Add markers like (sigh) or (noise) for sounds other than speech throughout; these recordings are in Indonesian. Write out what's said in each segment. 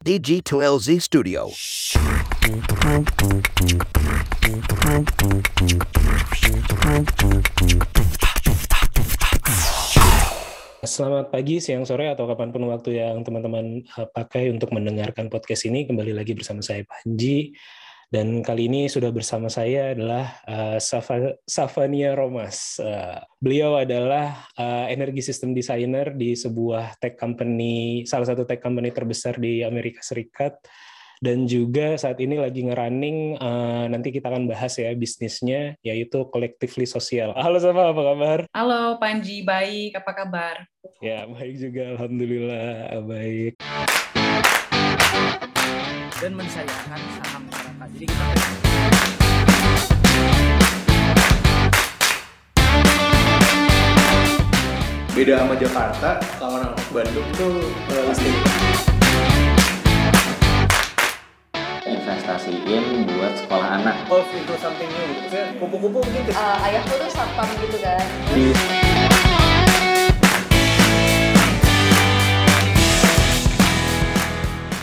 DG2LZ Studio. Selamat pagi, siang, sore, atau kapan pun waktu yang teman-teman uh, pakai untuk mendengarkan podcast ini. Kembali lagi bersama saya Panji. Dan kali ini sudah bersama saya adalah uh, Safa, Safania Romas. Uh, beliau adalah uh, energi system designer di sebuah tech company, salah satu tech company terbesar di Amerika Serikat dan juga saat ini lagi ngerunning uh, nanti kita akan bahas ya bisnisnya yaitu collectively sosial. Halo sama apa kabar? Halo Panji, baik. Apa kabar? Ya baik juga, alhamdulillah baik. Dan mensayangkan saham. Jadi kita beda sama Jakarta kalau orang Bandung tuh uh, listing investasiin buat sekolah anak. Golf itu something new gitu Maksudnya kupu-kupu mungkin ke- Eh, ayahku tuh satpam gitu kan? Di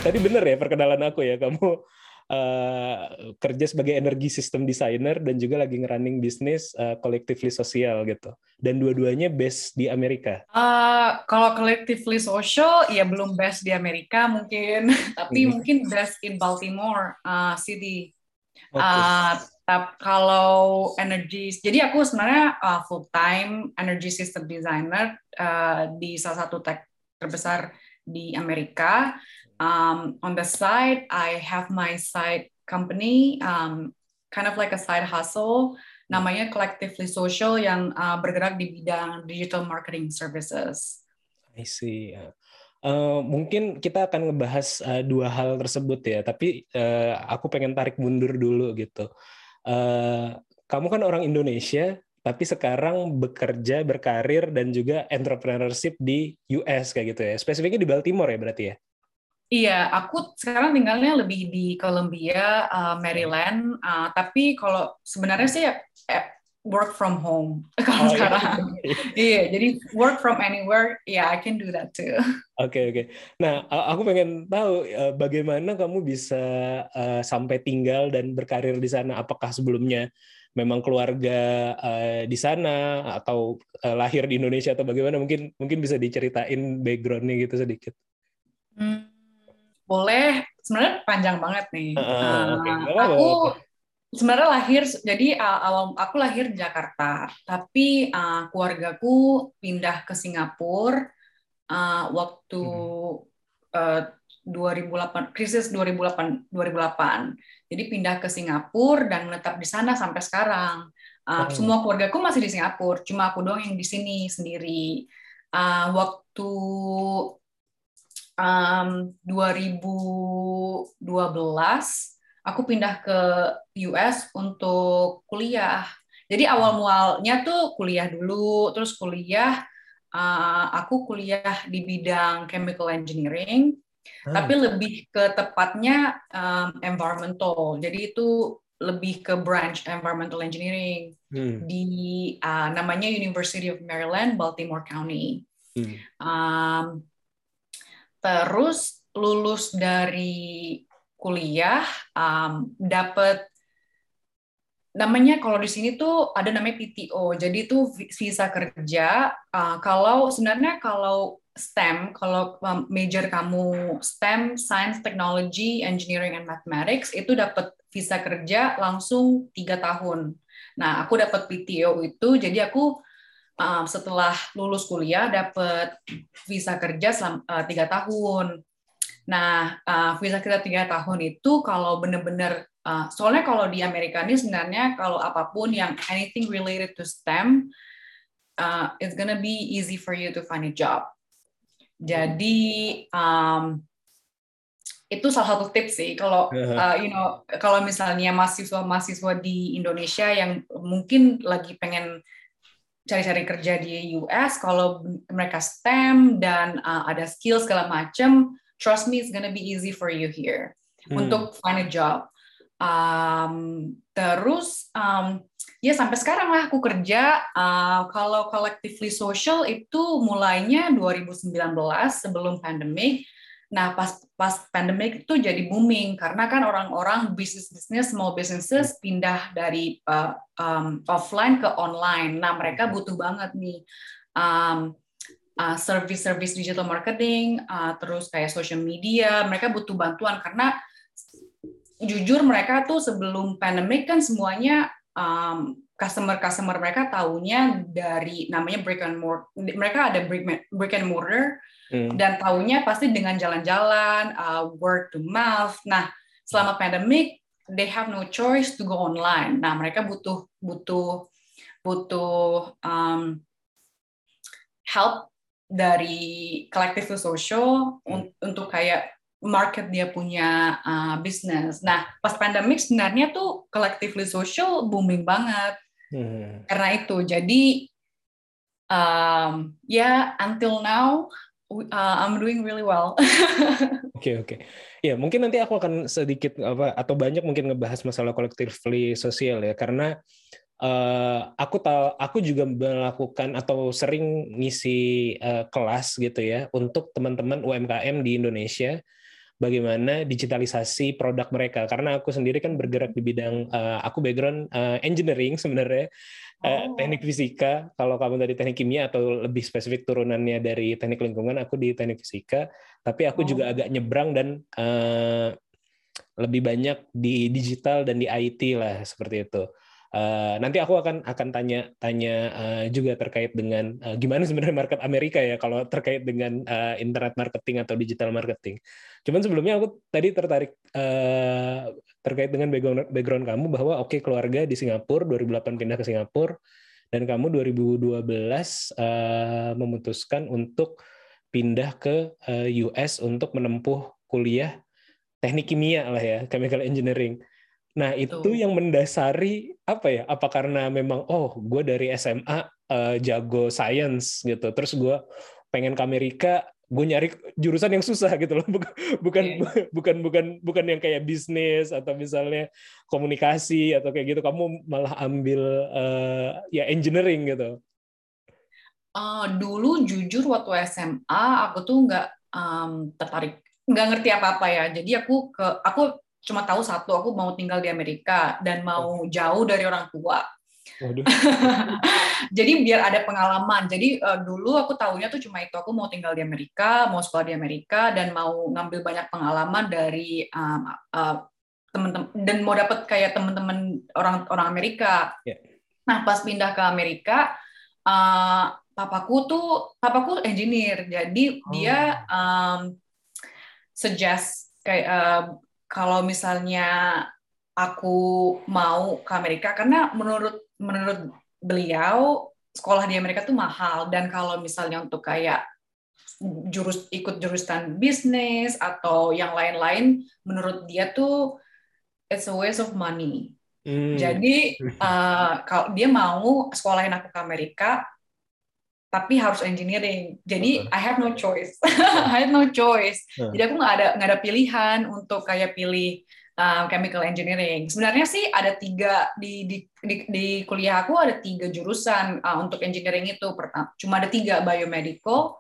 Tadi bener ya perkenalan aku ya kamu uh, kerja sebagai energi system designer dan juga lagi ngerunning bisnis uh, collectively sosial gitu. Dan dua-duanya base di Amerika. Eh, kalau collectively social, ya belum best di Amerika mungkin, (laughs) tapi Mhm. mungkin best in Baltimore uh, City. Oke. Uh, tap, kalau energy, jadi aku sebenarnya uh, full time energy system designer uh, di salah satu tech terbesar di Amerika. Um, on the side, I have my side company, um, kind of like a side hustle, namanya Collectively Social yang uh, bergerak di bidang digital marketing services. I see. Eh, mungkin kita akan ngebahas eh, dua hal tersebut ya, tapi eh, aku pengen tarik mundur dulu gitu. Eh, kamu kan orang Indonesia, tapi sekarang bekerja, berkarir, dan juga entrepreneurship di US kayak gitu ya. Spesifiknya di Baltimore ya berarti ya? Iya, aku sekarang tinggalnya lebih di Columbia, uh, Maryland. uh, tapi kalau sebenarnya sih eh, work from home (laughs) Oh, iya. kalau sekarang. Iya, jadi work from anywhere. Yeah, I can do that too. Oke oke. Nah, a- aku pengen tahu eh, bagaimana kamu bisa eh, sampai tinggal dan berkarir di sana. Apakah sebelumnya memang keluarga eh, di sana atau eh, lahir di Indonesia atau bagaimana? Mungkin mungkin bisa diceritain backgroundnya gitu sedikit. Hmm, boleh. Sebenarnya panjang banget nih. Ah, Uh, aku sebenarnya lahir, jadi uh, awal aku lahir di Jakarta, tapi uh, keluargaku pindah ke Singapura uh, waktu uh, 2008 krisis 2008 2008. Jadi pindah ke Singapura dan menetap di sana sampai sekarang. Uh, Oh. Semua keluargaku masih di Singapura, cuma aku doang yang di sini sendiri. Uh, waktu um, 2012 aku pindah ke US untuk kuliah. Jadi awal mualnya tuh kuliah dulu, terus kuliah uh, aku kuliah di bidang chemical engineering, tapi lebih ke tepatnya um, environmental. Jadi itu lebih ke branch environmental engineering Hmm, di uh, namanya University of Maryland, Baltimore County. hmm. Um, terus lulus dari kuliah, um, dapat namanya kalau di sini tuh ada namanya PTO. Jadi itu vi- visa kerja. Uh, kalau sebenarnya kalau STEM, kalau um, major kamu STEM, Science, Technology, Engineering, and Mathematics itu dapat visa kerja langsung tiga tahun. Nah, aku dapat PTO itu, jadi aku um, setelah lulus kuliah dapat visa kerja selama uh, tiga tahun. Nah, uh, visa kerja tiga tahun itu kalau benar-benar uh, soalnya kalau di Amerika ini sebenarnya kalau apa pun yang anything related to STEM, uh, it's gonna be easy for you to find a job. Jadi um, itu salah satu tips sih kalau uh, you know kalau misalnya mahasiswa-mahasiswa di Indonesia yang mungkin lagi pengen cari-cari kerja di US kalau mereka STEM dan uh, ada skill segala macam trust me it's gonna be easy for you here Hmm. untuk find a job um, terus um, ya sampai sekarang lah aku kerja uh, kalau collectively social itu mulainya 2019 sebelum pandemic Nah, pas pas pandemic itu jadi booming karena kan orang-orang bisnis bisnis small businesses pindah dari uh, um, offline ke online. Nah, mereka butuh banget nih um, uh, service-service digital marketing, uh, terus kayak social media. Mereka butuh bantuan karena jujur mereka tuh sebelum pandemic kan semuanya um, customer-customer mereka tahunya dari namanya brick and mortar. Mereka ada brick, brick and mortar Hmm. Dan tahunya pasti dengan jalan-jalan, uh, word to mouth. Nah, selama pandemic, they have no choice to go online. Nah, mereka butuh butuh butuh um, help dari collective social hmm. untuk kayak market dia punya uh, bisnis. Nah, pas pandemic sebenarnya tuh collectively social booming banget. Hmm. Karena itu, jadi um, ya yeah, until now uh, I'm doing really well. (laughs) Oke oke. Okay, okay. Ya mungkin nanti aku akan sedikit apa atau banyak mungkin ngebahas masalah collectively sosial ya karena uh, aku tahu aku juga melakukan atau sering ngisi uh, kelas gitu ya untuk teman-teman UMKM di Indonesia bagaimana digitalisasi produk mereka karena aku sendiri kan bergerak di bidang uh, aku background uh, engineering sebenarnya Eh, oh. teknik fisika. Kalau kamu dari teknik kimia atau lebih spesifik turunannya dari teknik lingkungan, aku di teknik fisika. Tapi aku oh. juga agak nyebrang dan uh, lebih banyak di digital dan di IT lah seperti itu. Uh, nanti aku akan akan tanya tanya uh, juga terkait dengan uh, gimana sebenarnya market Amerika ya kalau terkait dengan internet marketing atau digital marketing. Cuman sebelumnya aku tadi tertarik terkait dengan background background kamu bahwa oke okay, keluarga di Singapura 2008 pindah ke Singapura dan kamu 2012 uh, memutuskan untuk pindah ke US untuk menempuh kuliah teknik kimia lah ya chemical engineering. Nah, itu Tuh. yang mendasari apa ya? Apa karena memang oh, gue dari SMA uh, eh, jago science gitu. Terus gue pengen ke Amerika, gue nyari jurusan yang susah gitu loh. (laughs) Bukan bukan yeah. bukan bukan bukan yang kayak bisnis atau misalnya komunikasi atau kayak gitu. Kamu malah ambil uh, ya engineering gitu. Uh, dulu jujur waktu SMA aku tuh nggak um, tertarik, nggak ngerti apa-apa ya. Jadi aku ke aku cuma tahu satu aku mau tinggal di Amerika dan mau oh. jauh dari orang tua. (laughs) jadi biar ada pengalaman. Jadi uh, dulu aku tahunya tuh cuma itu aku mau tinggal di Amerika, mau sekolah di Amerika dan mau ngambil banyak pengalaman dari um, uh, teman-teman dan mau dapat kayak teman-teman orang orang Amerika. Yeah. Nah pas pindah ke Amerika, uh, papaku tuh papaku engineer, jadi oh. dia um, suggest kayak uh, kalau misalnya aku mau ke Amerika karena menurut menurut beliau sekolah di Amerika tuh mahal dan kalau misalnya untuk kayak jurus ikut jurusan bisnis atau yang lain-lain menurut dia tuh it's a waste of money. Hmm. Jadi uh, kalau dia mau sekolahin aku ke Amerika tapi harus engineering. Jadi uh I have no choice. (laughs) (laughs) I had no choice. Uh. Jadi aku nggak ada nggak ada pilihan untuk kayak pilih uh, chemical engineering. Sebenarnya sih ada tiga di di di, di kuliah aku ada tiga jurusan uh, untuk engineering itu. Pertama, cuma ada tiga biomedical,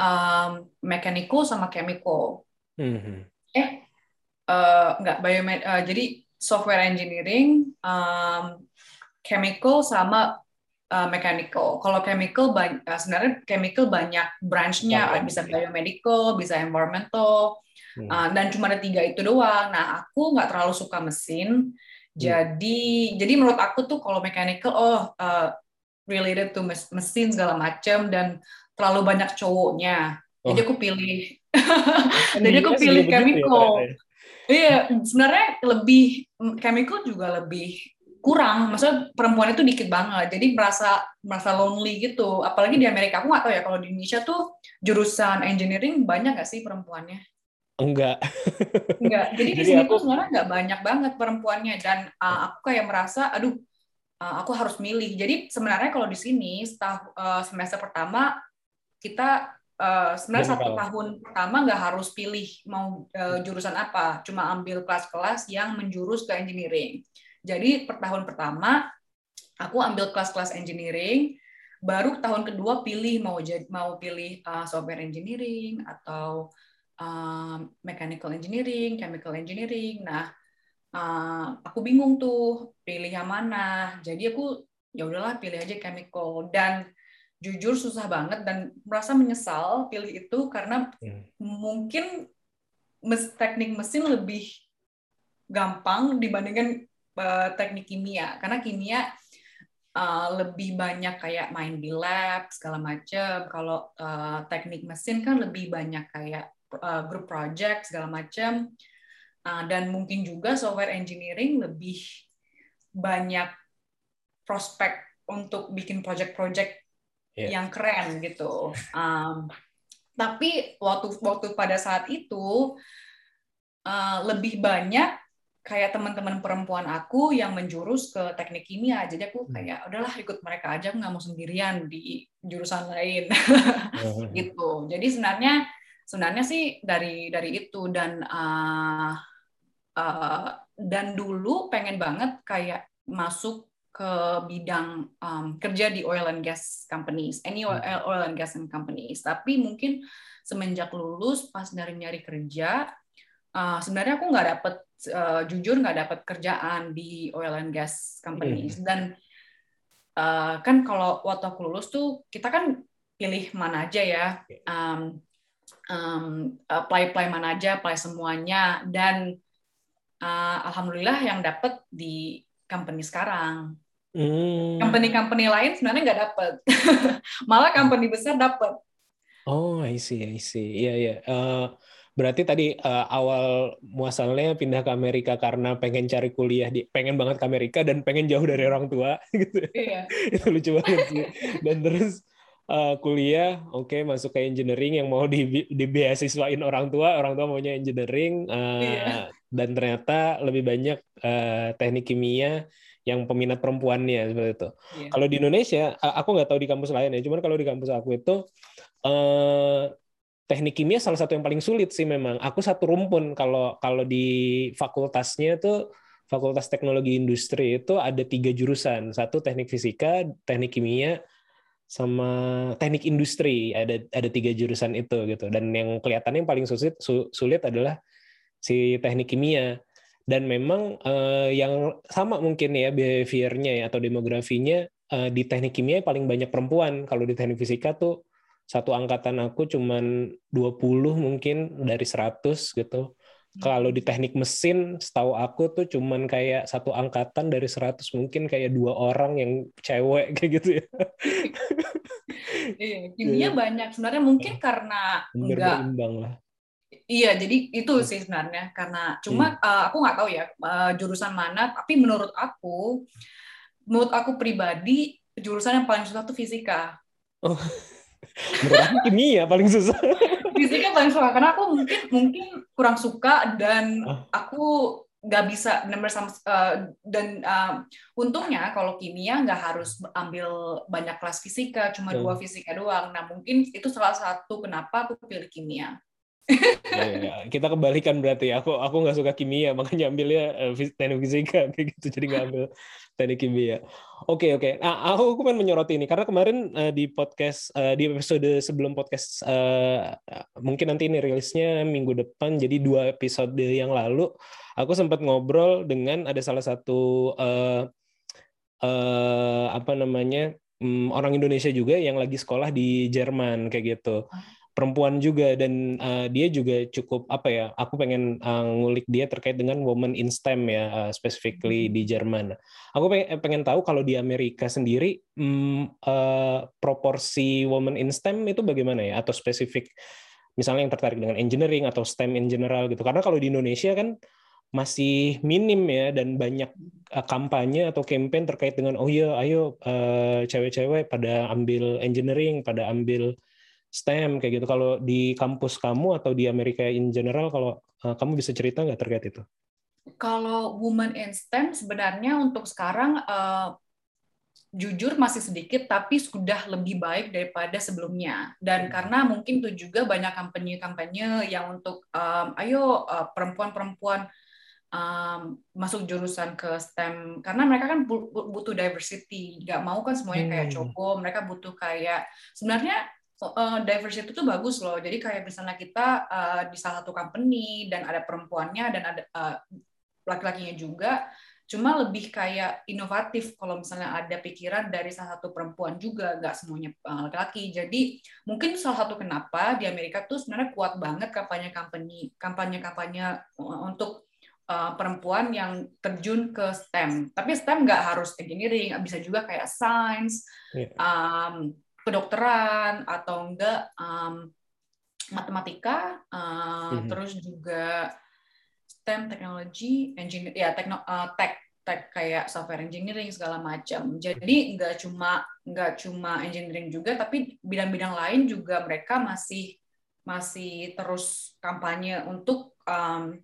um, mechanical sama chemical. Mm-hmm. Eh, uh, nggak biomed. Uh, jadi software engineering, um, chemical sama uh, mechanical. Kalau chemical uh, sebenarnya chemical banyak branchnya, oh, bisa biomedical, bisa environmental, hmm. uh, dan cuma ada tiga itu doang. Nah, aku nggak terlalu suka mesin, hmm. jadi jadi menurut aku tuh kalau mechanical, oh uh, related to mesin segala macam dan terlalu banyak cowoknya. Oh. (laughs) Jadi aku pilih, jadi aku pilih ya, chemical. Ya, iya, sebenarnya lebih chemical juga lebih kurang, maksudnya perempuan itu dikit banget, jadi merasa merasa lonely gitu. Apalagi di Amerika, aku nggak tahu ya kalau di Indonesia tuh jurusan engineering banyak nggak sih perempuannya? Enggak. Enggak. Jadi, (laughs) jadi di sini aku... tuh sebenarnya nggak banyak banget perempuannya dan uh, aku kayak merasa, aduh, uh, aku harus milih. Jadi sebenarnya kalau di sini setah, uh, semester pertama kita uh, sebenarnya satu tahun pertama nggak harus pilih mau uh, jurusan apa, cuma ambil kelas-kelas yang menjurus ke engineering. Jadi per tahun pertama aku ambil kelas-kelas engineering, baru tahun kedua pilih mau jadi mau pilih uh, software engineering atau um, mechanical engineering, chemical engineering. Nah, uh, aku bingung tuh pilih yang mana. Jadi aku ya udahlah pilih aja chemical dan jujur susah banget dan merasa menyesal pilih itu karena Hmm. mungkin mes, teknik mesin lebih gampang dibandingkan uh, teknik kimia karena kimia uh, lebih banyak kayak main di lab segala macam kalau uh, teknik mesin kan lebih banyak kayak uh, group project segala macam Uh, dan mungkin juga software engineering lebih banyak prospek untuk bikin project-project Iya. yang keren gitu. Um, tapi waktu waktu pada saat itu uh, lebih banyak kayak teman-teman perempuan aku yang menjurus ke teknik kimia. Jadi aku kayak udahlah ikut mereka aja, nggak mau sendirian di jurusan lain Hmm. (laughs) gitu. Jadi sebenarnya sebenarnya sih dari dari itu dan uh, uh, dan dulu pengen banget kayak masuk ke bidang um, kerja di oil and gas companies, any oil, oil and gas and companies. Tapi mungkin semenjak lulus pas nyari-nyari kerja, uh, sebenarnya aku nggak dapet uh, jujur nggak dapet kerjaan di oil and gas companies dan uh, kan kalau waktu aku lulus tuh kita kan pilih mana aja ya. Um, um, apply apply mana aja apply semuanya. Dan uh, alhamdulillah yang dapet di company sekarang. Hmm. company-company lain sebenarnya nggak dapet. (laughs) Malah company besar dapet. Oh, I see, I see. Iya, iya. Eh, berarti tadi eh, awal muasalnya pindah ke Amerika karena pengen cari kuliah di, pengen banget ke Amerika dan pengen jauh dari orang tua, (laughs) gitu. iya (laughs) Itu lucu banget sih. Dan terus eh, kuliah, oke masuk ke engineering yang mau di, dibeasiswain orang tua, orang tua maunya engineering, eh, Iya. dan ternyata lebih banyak eh, teknik kimia yang peminat perempuannya seperti itu. Iya. Kalau di Indonesia, aku nggak tahu di kampus lain ya, cuman kalau di kampus aku itu eh, teknik kimia salah satu yang paling sulit sih memang. Aku satu rumpun kalau kalau di fakultasnya tuh Fakultas Teknologi Industri itu ada tiga jurusan, satu teknik fisika, teknik kimia, sama teknik industri. Ada ada tiga jurusan itu gitu. Dan yang kelihatannya yang paling sulit su- sulit adalah si teknik kimia dan memang eh, yang sama mungkin ya behaviornya ya atau demografinya eh, di teknik kimia paling banyak perempuan kalau di teknik fisika tuh satu angkatan aku cuman 20 mungkin dari 100 gitu. Kalau di teknik mesin setahu aku tuh cuman kayak satu angkatan dari 100 mungkin kayak dua orang yang cewek (laughs) kayak gitu ya. Iya, (laughs) kimia banyak. Sebenarnya mungkin karena Hampir enggak. lah. Iya, jadi itu sih sebenarnya. Karena cuma uh, aku nggak tahu ya uh, jurusan mana, tapi menurut aku, menurut aku pribadi jurusan yang paling susah tuh fisika. (laughs) menurut aku kimia paling susah Fisika paling susah karena aku mungkin mungkin kurang suka dan Ah. aku nggak bisa benar-benar sama uh, dan uh, untungnya kalau kimia nggak harus ambil banyak kelas fisika, cuma Hmm. dua fisika doang. Nah mungkin itu salah satu kenapa aku pilih kimia. Ya, ya, ya. Kita kebalikan berarti. Aku aku nggak suka kimia, makanya ambilnya eh, teknik fisika (laughs) kayak gitu. Jadi nggak ambil teknik kimia. Oke oke. Nah, aku aku pengen menyoroti ini karena kemarin eh, di podcast eh, di episode sebelum podcast eh, mungkin nanti ini rilisnya minggu depan. Jadi dua episode yang lalu aku sempat ngobrol dengan ada salah satu eh, eh, apa namanya mm, orang Indonesia juga yang lagi sekolah di Jerman kayak gitu perempuan juga dan uh, dia juga cukup apa ya aku pengen uh, ngulik dia terkait dengan woman in STEM ya uh, specifically di Jerman. Aku pengen, pengen tahu kalau di Amerika sendiri hmm, uh, proporsi woman in STEM itu bagaimana ya atau spesifik misalnya yang tertarik dengan engineering atau STEM in general gitu. Karena kalau di Indonesia kan masih minim ya dan banyak uh, kampanye atau campaign terkait dengan oh iya ayo uh, cewek-cewek pada ambil engineering, pada ambil STEM kayak gitu. Kalau di kampus kamu atau di Amerika in general, kalau uh, kamu bisa cerita nggak terkait itu? Kalau woman in STEM sebenarnya untuk sekarang uh, jujur masih sedikit, tapi sudah lebih baik daripada sebelumnya. Dan karena mungkin itu juga banyak kampanye-kampanye yang untuk um, ayo uh, perempuan-perempuan um, masuk jurusan ke STEM karena mereka kan bu- bu- butuh diversity, nggak mau kan semuanya kayak Hmm. cowok, mereka butuh kayak sebenarnya uh, diversity itu bagus loh. Jadi kayak misalnya kita uh, di salah satu company dan ada perempuannya dan ada uh, laki-lakinya juga, cuma lebih kayak inovatif kalau misalnya ada pikiran dari salah satu perempuan juga, nggak semuanya uh, laki-laki. Jadi mungkin salah satu kenapa di Amerika tuh sebenarnya kuat banget kampanye company, kampanye-kampanye untuk uh, perempuan yang terjun ke STEM. Tapi STEM nggak harus engineering, bisa juga kayak science, yeah. um, kedokteran atau enggak um, matematika, uh, mm-hmm. terus juga STEM, teknologi, engineer, ya tekno, uh, tech, tech kayak software engineering segala macam. Jadi nggak cuma nggak cuma engineering juga, tapi bidang-bidang lain juga mereka masih masih terus kampanye untuk um,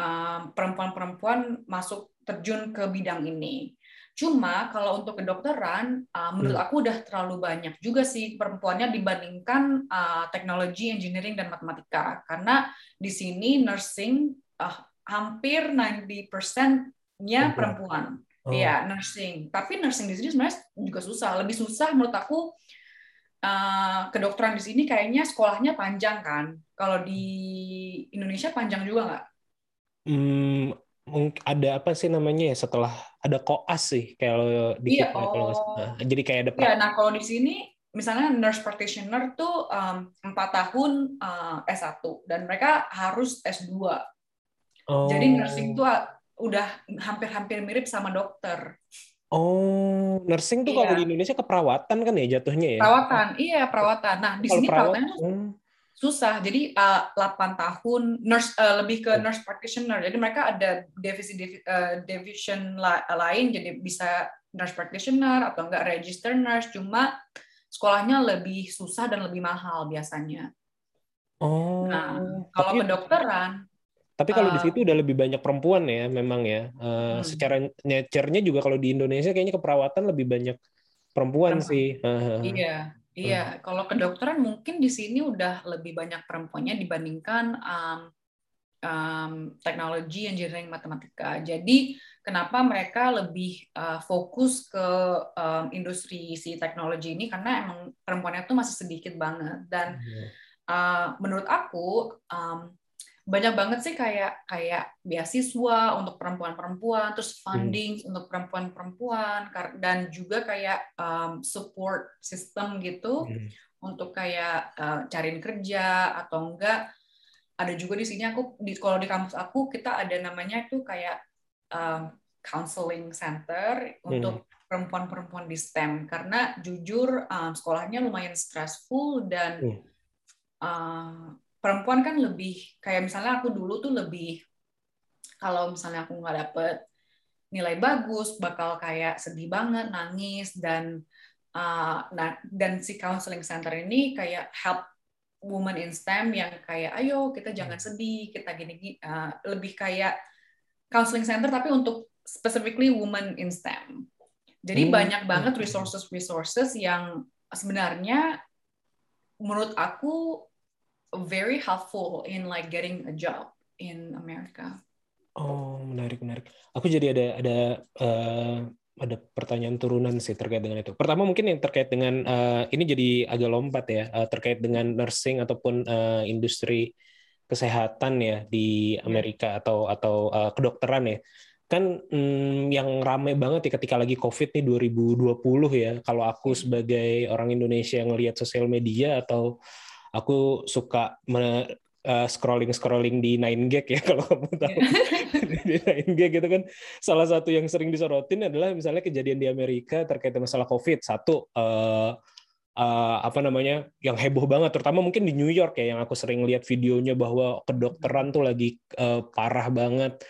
um, perempuan-perempuan masuk terjun ke bidang ini. Cuma kalau untuk kedokteran, uh, menurut hmm. aku udah terlalu banyak juga sih perempuannya dibandingkan uh, teknologi, engineering, dan matematika. Karena di sini nursing uh, hampir 90%-nya perempuan. Oh. Iya, nursing. Tapi nursing di sini sebenarnya juga susah. Lebih susah menurut aku uh, kedokteran di sini kayaknya sekolahnya panjang kan. Kalau di Indonesia panjang juga nggak? Hmm, ada apa sih namanya ya setelah ada koas sih kalau di iya, oh. nah, jadi kayak ada iya, nah kalau di sini misalnya nurse practitioner tuh empat um, tahun uh, S1 dan mereka harus S2 oh. jadi nursing tuh udah hampir-hampir mirip sama dokter Oh, nursing tuh iya. kalau di Indonesia keperawatan kan ya jatuhnya ya? Perawatan, iya perawatan. Nah di sini perawatan, hmm susah. Jadi uh, 8 tahun nurse uh, lebih ke nurse practitioner. Jadi mereka ada divisi uh, division la lain jadi bisa nurse practitioner atau enggak register nurse cuma sekolahnya lebih susah dan lebih mahal biasanya. Oh. Nah, kalau kedokteran tapi kalau uh, di situ udah lebih banyak perempuan ya, memang ya. Uh, hmm. Secara nature-nya juga kalau di Indonesia kayaknya keperawatan lebih banyak perempuan, perempuan. sih. Uh, iya, Iya, hmm. kalau kedokteran mungkin di sini udah lebih banyak perempuannya dibandingkan um, um, teknologi, engineering, matematika. Jadi kenapa mereka lebih uh, fokus ke um, industri si teknologi ini karena emang perempuannya tuh masih sedikit banget dan uh, menurut aku um, banyak banget sih kayak kayak beasiswa untuk perempuan-perempuan, terus hmm. funding hmm. untuk perempuan-perempuan dan juga kayak um, support system gitu hmm. untuk kayak uh, cariin kerja atau enggak ada juga di sini aku di kalau di kampus aku kita ada namanya itu kayak um, counseling center hmm. untuk perempuan-perempuan di STEM karena jujur um, sekolahnya lumayan stressful dan hmm. uh, perempuan kan lebih kayak misalnya aku dulu tuh lebih kalau misalnya aku nggak dapet nilai bagus bakal kayak sedih banget nangis dan uh, nah dan si counseling center ini kayak help woman in STEM yang kayak ayo kita jangan hmm. sedih kita gini, uh, lebih kayak counseling center tapi untuk specifically woman in STEM jadi hmm. banyak banget resources resources yang sebenarnya menurut aku very helpful in like getting a job in America. Oh, menarik menarik. Aku jadi ada ada uh, ada pertanyaan turunan sih terkait dengan itu. Pertama mungkin yang terkait dengan uh, ini jadi agak lompat ya uh, terkait dengan nursing ataupun uh, industri kesehatan ya di Amerika atau atau uh, kedokteran ya. Kan mm, yang rame banget ya ketika lagi COVID nih 2020 ya. Kalau aku sebagai orang Indonesia yang ngelihat sosial media atau aku suka me, uh, scrolling scrolling di Nine Gag ya (laughs) kalau kamu tahu. (laughs) Di Nine Gag gitu kan. Salah satu yang sering disorotin adalah misalnya kejadian di Amerika terkait masalah COVID. Satu uh, uh, apa namanya yang heboh banget. Terutama mungkin di New York ya yang aku sering lihat videonya bahwa kedokteran tuh lagi uh, parah banget.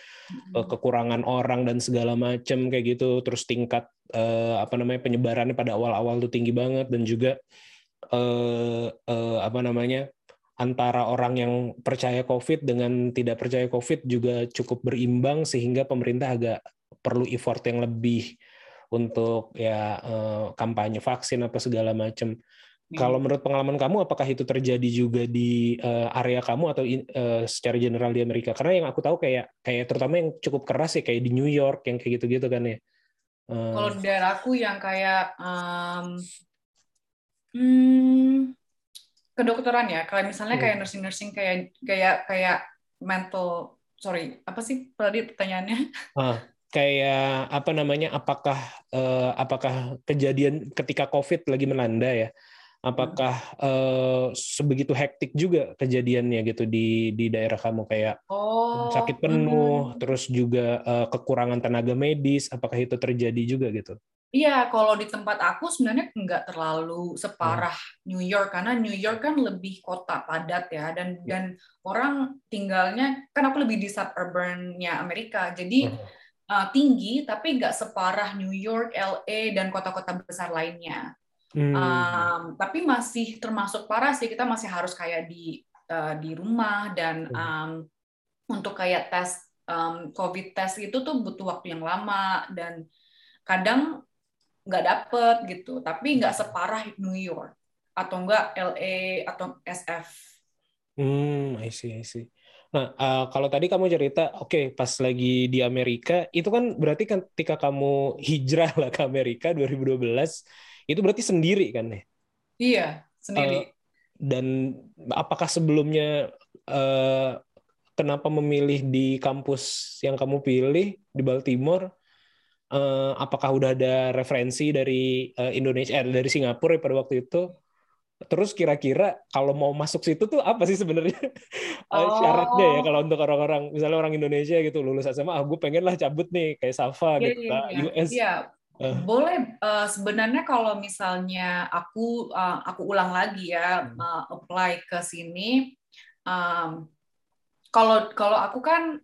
Uh, kekurangan orang dan segala macam kayak gitu. Terus tingkat uh, apa namanya penyebarannya pada awal-awal tuh tinggi banget. Dan juga eh, eh, apa namanya antara orang yang percaya COVID dengan tidak percaya COVID juga cukup berimbang sehingga pemerintah agak perlu effort yang lebih untuk ya eh, kampanye vaksin apa segala macam. Hmm. Kalau menurut pengalaman kamu, apakah itu terjadi juga di uh, area kamu atau in, uh, secara general di Amerika? Karena yang aku tahu kayak kayak terutama yang cukup keras ya kayak di New York yang kayak gitu-gitu kan ya. Uh, Kalau daerahku yang kayak um, Hmm, kedokteran ya. Kayak misalnya kayak nursing nursing kayak kayak kayak mental sorry apa sih tadi pertanyaannya? (laughs) Ah, kayak apa namanya? Apakah eh, apakah kejadian ketika COVID lagi melanda ya? Apakah eh, sebegitu hektik juga kejadiannya gitu di di daerah kamu kayak Oh sakit penuh, hmm. terus juga eh, kekurangan tenaga medis? Apakah itu terjadi juga gitu? Iya, kalau di tempat aku sebenarnya nggak terlalu separah New York karena New York kan lebih kota padat ya dan Ya. dan orang tinggalnya kan aku lebih di suburbannya Amerika jadi uh, tinggi tapi nggak separah New York, LA dan kota-kota besar lainnya. Hmm. Um, tapi masih termasuk parah sih kita masih harus kayak di uh, di rumah dan Hmm. um, untuk kayak tes um, COVID test itu tuh butuh waktu yang lama dan kadang nggak dapet gitu tapi nggak separah New York atau enggak LA atau SF Hmm, I see, I see. Nah, eh, kalau tadi kamu cerita, oke, pas lagi di Amerika, itu kan berarti kan ketika kamu hijrah lah ke Amerika 2012, itu berarti sendiri kan ya? iya sendiri Dan apakah sebelumnya eh, kenapa memilih di kampus yang kamu pilih di Baltimore? Eh, apakah udah ada referensi dari eh, Indonesia, eh, dari Singapura ya pada waktu itu? Terus kira-kira kalau mau masuk situ tuh apa sih sebenarnya Oh. (laughs) syaratnya ya kalau untuk orang-orang misalnya orang Indonesia gitu lulus SMA, ah gue pengen lah cabut nih kayak Safa Iya, gitu ke iya. US. Eh. boleh. Eh, sebenarnya kalau misalnya aku aku ulang lagi ya Hmm. apply ke sini, kalau kalau aku kan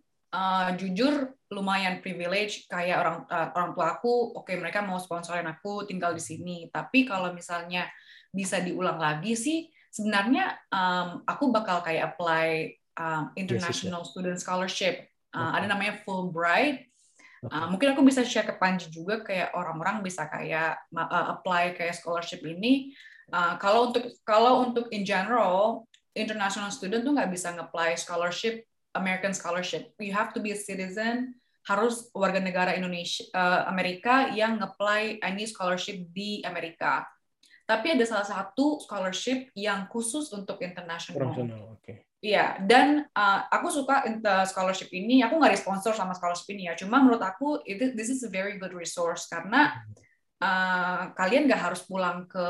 jujur lumayan privilege kayak orang eh, orang tua aku, oke mereka mau sponsorin aku tinggal di sini. Tapi kalau misalnya bisa diulang lagi sih, sebenarnya em, aku bakal kayak apply um, International Student Scholarship. Uh, Oke. Ada namanya Fulbright. Uh, mungkin aku bisa share ke Panji juga kayak orang-orang bisa kayak uh, apply kayak scholarship ini. Uh, kalau untuk kalau untuk in general international student tuh nggak bisa nge-apply scholarship American scholarship. You have to be a citizen harus warga negara Indonesia uh, Amerika yang nge-apply any scholarship di Amerika. Tapi ada salah satu scholarship yang khusus untuk international. Profesional, oke. Iya, dan uh, aku suka scholarship ini. Aku nggak sponsor sama scholarship ini ya. Cuma menurut aku itu this is a very good resource karena uh, kalian nggak harus pulang ke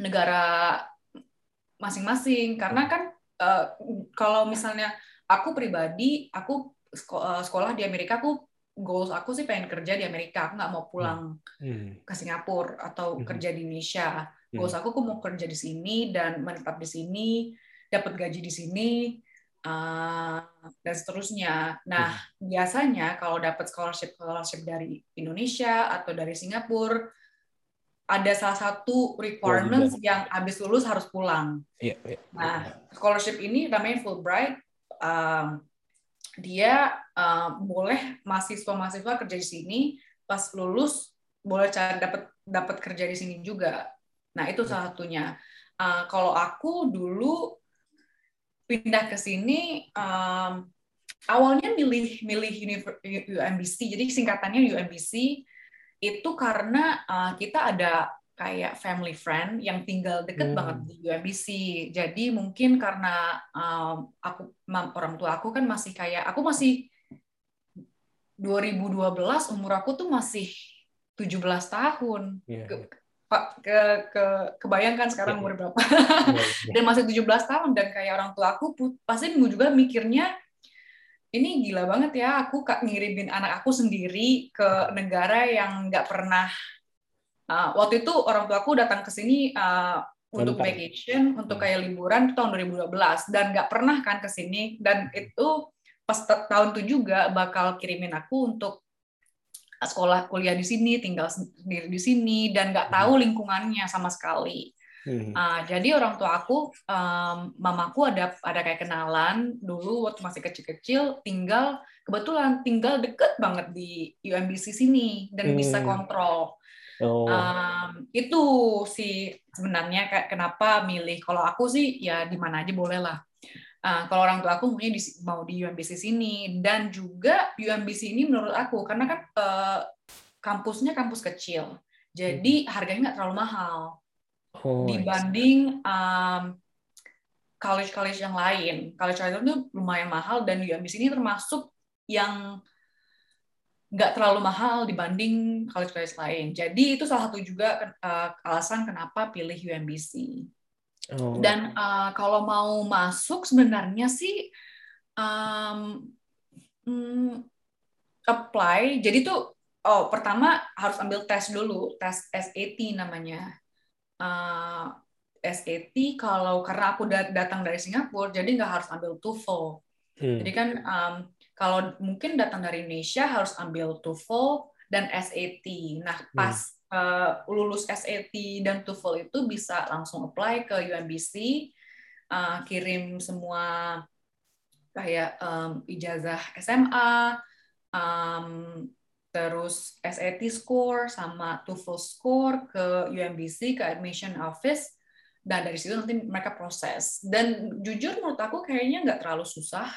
negara masing-masing. Karena kan uh, kalau misalnya aku pribadi, aku uh, sekolah di Amerika, aku goals aku sih pengen kerja di Amerika. Aku nggak mau pulang Hmm. ke Singapura atau Mhm. kerja di Indonesia. Hmm. Goals aku, aku mau kerja di sini dan menetap di sini, dapat gaji di sini, uh, dan seterusnya. Nah, biasanya kalau dapat scholarship scholarship dari Indonesia atau dari Singapura, ada salah satu requirements yang habis lulus harus pulang. Iya, iya. Nah, scholarship ini namanya Fulbright. Um, dia uh, boleh mahasiswa-mahasiswa kerja di sini, pas lulus boleh cari dapat dapat kerja di sini juga. Nah, itu salah satunya. Uh, kalau aku dulu pindah ke sini, um, awalnya milih milih UMBC, jadi singkatannya UMBC itu karena uh, kita ada kayak family friend yang tinggal deket Hmm. banget di UMBC. Jadi mungkin karena um, aku orang tua aku kan masih kayak aku masih 2012 umur aku tuh masih 17 tahun. Iya, Ke, iya. Pak ke, ke kebayangkan sekarang Iya, umur berapa? Iya, iya. (laughs) dan masih 17 tahun dan kayak orang tua aku pasti juga mikirnya ini gila banget ya aku kak ngirimin anak aku sendiri ke negara yang nggak pernah uh, waktu itu orang tua aku datang ke sini uh, untuk Bentar. vacation untuk kayak liburan tahun 2012 dan nggak pernah kan ke sini. Dan itu pas ta- tahun itu juga bakal kirimin aku untuk sekolah kuliah di sini tinggal sendiri di sini. Dan nggak tahu lingkungannya sama sekali Hmm. Ah, jadi orang tua aku, em, mamaku ada ada kayak kenalan dulu waktu masih kecil-kecil, tinggal kebetulan tinggal deket banget di UMBC sini dan bisa Hmm. kontrol. Oh, Em, itu sih sebenarnya kayak kenapa milih. Kalau aku sih ya di mana aja boleh lah. Ah, kalau orang tua aku maunya di, mau di UMBC sini dan juga UMBC ini menurut aku karena kan eh, kampusnya kampus kecil, jadi harganya nggak terlalu mahal. Oh, dibanding um, college-college yang lain. College lain itu lumayan mahal dan UMBC ini termasuk yang nggak terlalu mahal dibanding college-college lain. Jadi itu salah satu juga uh, alasan kenapa pilih UMBC. Oh, Dan uh, kalau mau masuk sebenarnya sih um, hmm, apply. Jadi tuh oh pertama harus ambil tes dulu, tes SAT namanya. Uh, SAT kalau karena aku dat- datang dari Singapura, jadi nggak harus ambil TOEFL. hmm. Jadi kan um, kalau mungkin datang dari Indonesia harus ambil TOEFL dan SAT. Nah, pas uh, lulus SAT dan TOEFL itu bisa langsung apply ke UMBC, uh, kirim semua kayak um, ijazah SMA, um, terus SAT score sama TOEFL score ke UMBC ke admission office dan dari situ nanti mereka proses dan jujur menurut aku kayaknya nggak terlalu susah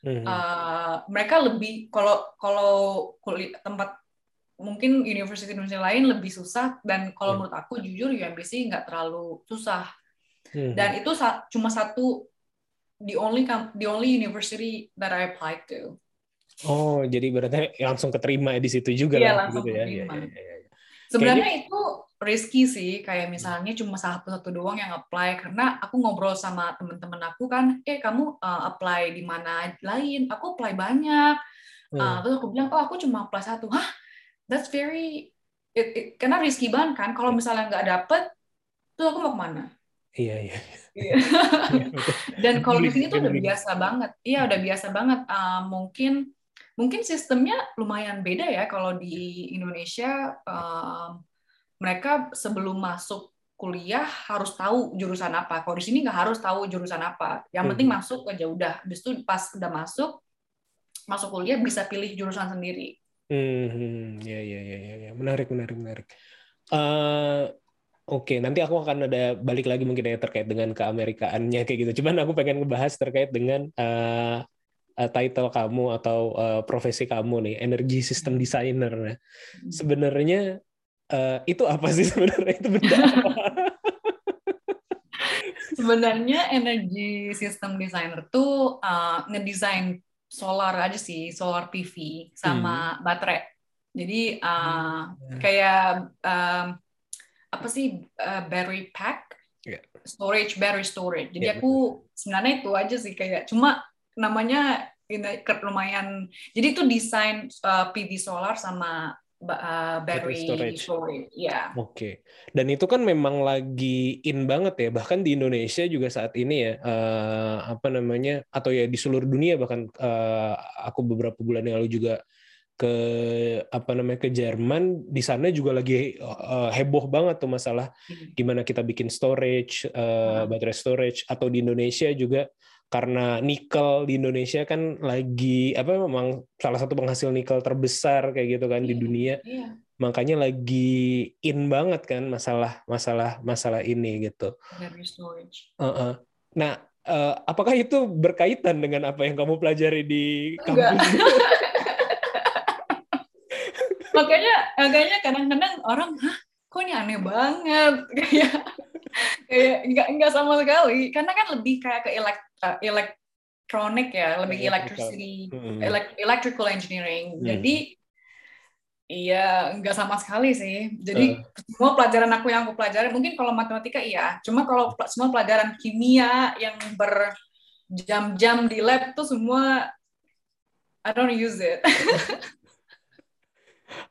Mhm. Uh, mereka lebih kalau kalau tempat mungkin university Indonesia lain lebih susah dan kalau Hmm. menurut aku jujur UMBC nggak terlalu susah Mhm. dan itu sa- cuma satu the only the only university that I applied to Oh, jadi berarti langsung keterima di situ juga Iya, lah, langsung gitu ya. Iya, iya, iya, iya. sebenarnya itu risky sih kayak misalnya cuma satu-satu doang yang apply karena aku ngobrol sama temen-temen aku kan eh kamu uh, apply di mana lain aku apply banyak Hmm. Uh, terus aku bilang, oh aku cuma apply satu. Hah? That's very, it, it- karena risky banget kan. Kalau misalnya nggak dapet, terus aku mau ke mana? Iya, iya. Iya. (laughs) Dan kalau di sini tuh udah biasa banget. Iya, udah biasa banget. Uh, mungkin mungkin sistemnya lumayan beda ya kalau di Indonesia. um, mereka sebelum masuk kuliah harus tahu jurusan apa. Kalau di sini nggak harus tahu jurusan apa. Yang penting Mhm. masuk aja udah. Habis itu pas udah masuk, masuk kuliah bisa pilih jurusan sendiri. Hmm, ya, ya, ya, ya. Menarik, menarik, menarik. Eh, Oke, nanti aku akan ada balik lagi mungkin ya terkait dengan keamerikaannya kayak gitu. Cuman aku pengen ngebahas terkait dengan eh, eh, title kamu atau eh, profesi kamu nih, energy system designer. Nah, sebenarnya eh, itu apa sih (laughs) sebenarnya itu benda apa? Sebenarnya energy system designer tuh uh, ngedesain solar aja sih, solar PV sama baterai. Jadi uh, kayak um, apa sih uh, battery pack, Iya. storage, battery storage. Jadi Iya, aku sebenarnya itu aja sih kayak cuma namanya lumayan. Jadi itu desain uh, PV solar sama uh, Battery battery, storage. storage. Ya. Oke, dan itu kan memang lagi in banget ya, bahkan di Indonesia juga saat ini ya, eh, apa namanya, atau ya di seluruh dunia bahkan eh, aku beberapa bulan yang lalu juga ke apa namanya ke Jerman, di sana juga lagi eh, heboh banget tuh masalah gimana kita bikin storage, eh, Hmm. baterai storage, atau di Indonesia juga karena nikel di Indonesia kan lagi apa memang salah satu penghasil nikel terbesar kayak gitu kan di Iya. dunia Iya. makanya lagi in banget kan masalah masalah masalah ini gitu. Storage. Heeh. Nah, eh, apakah itu berkaitan dengan apa yang kamu pelajari di kampus? (laughs) makanya makanya kadang-kadang orang hah kok ini aneh banget? (laughs) Kayak kayak nggak nggak sama sekali. Karena kan lebih kayak ke elek, uh, elektronik ya lebih electricity Mm-mm. elek- electrical engineering. Hmm. jadi iya nggak sama sekali sih. Jadi semua pelajaran aku yang aku pelajari mungkin kalau matematika iya. Cuma kalau semua pelajaran kimia yang berjam-jam di lab tuh semua I don't use it (laughs)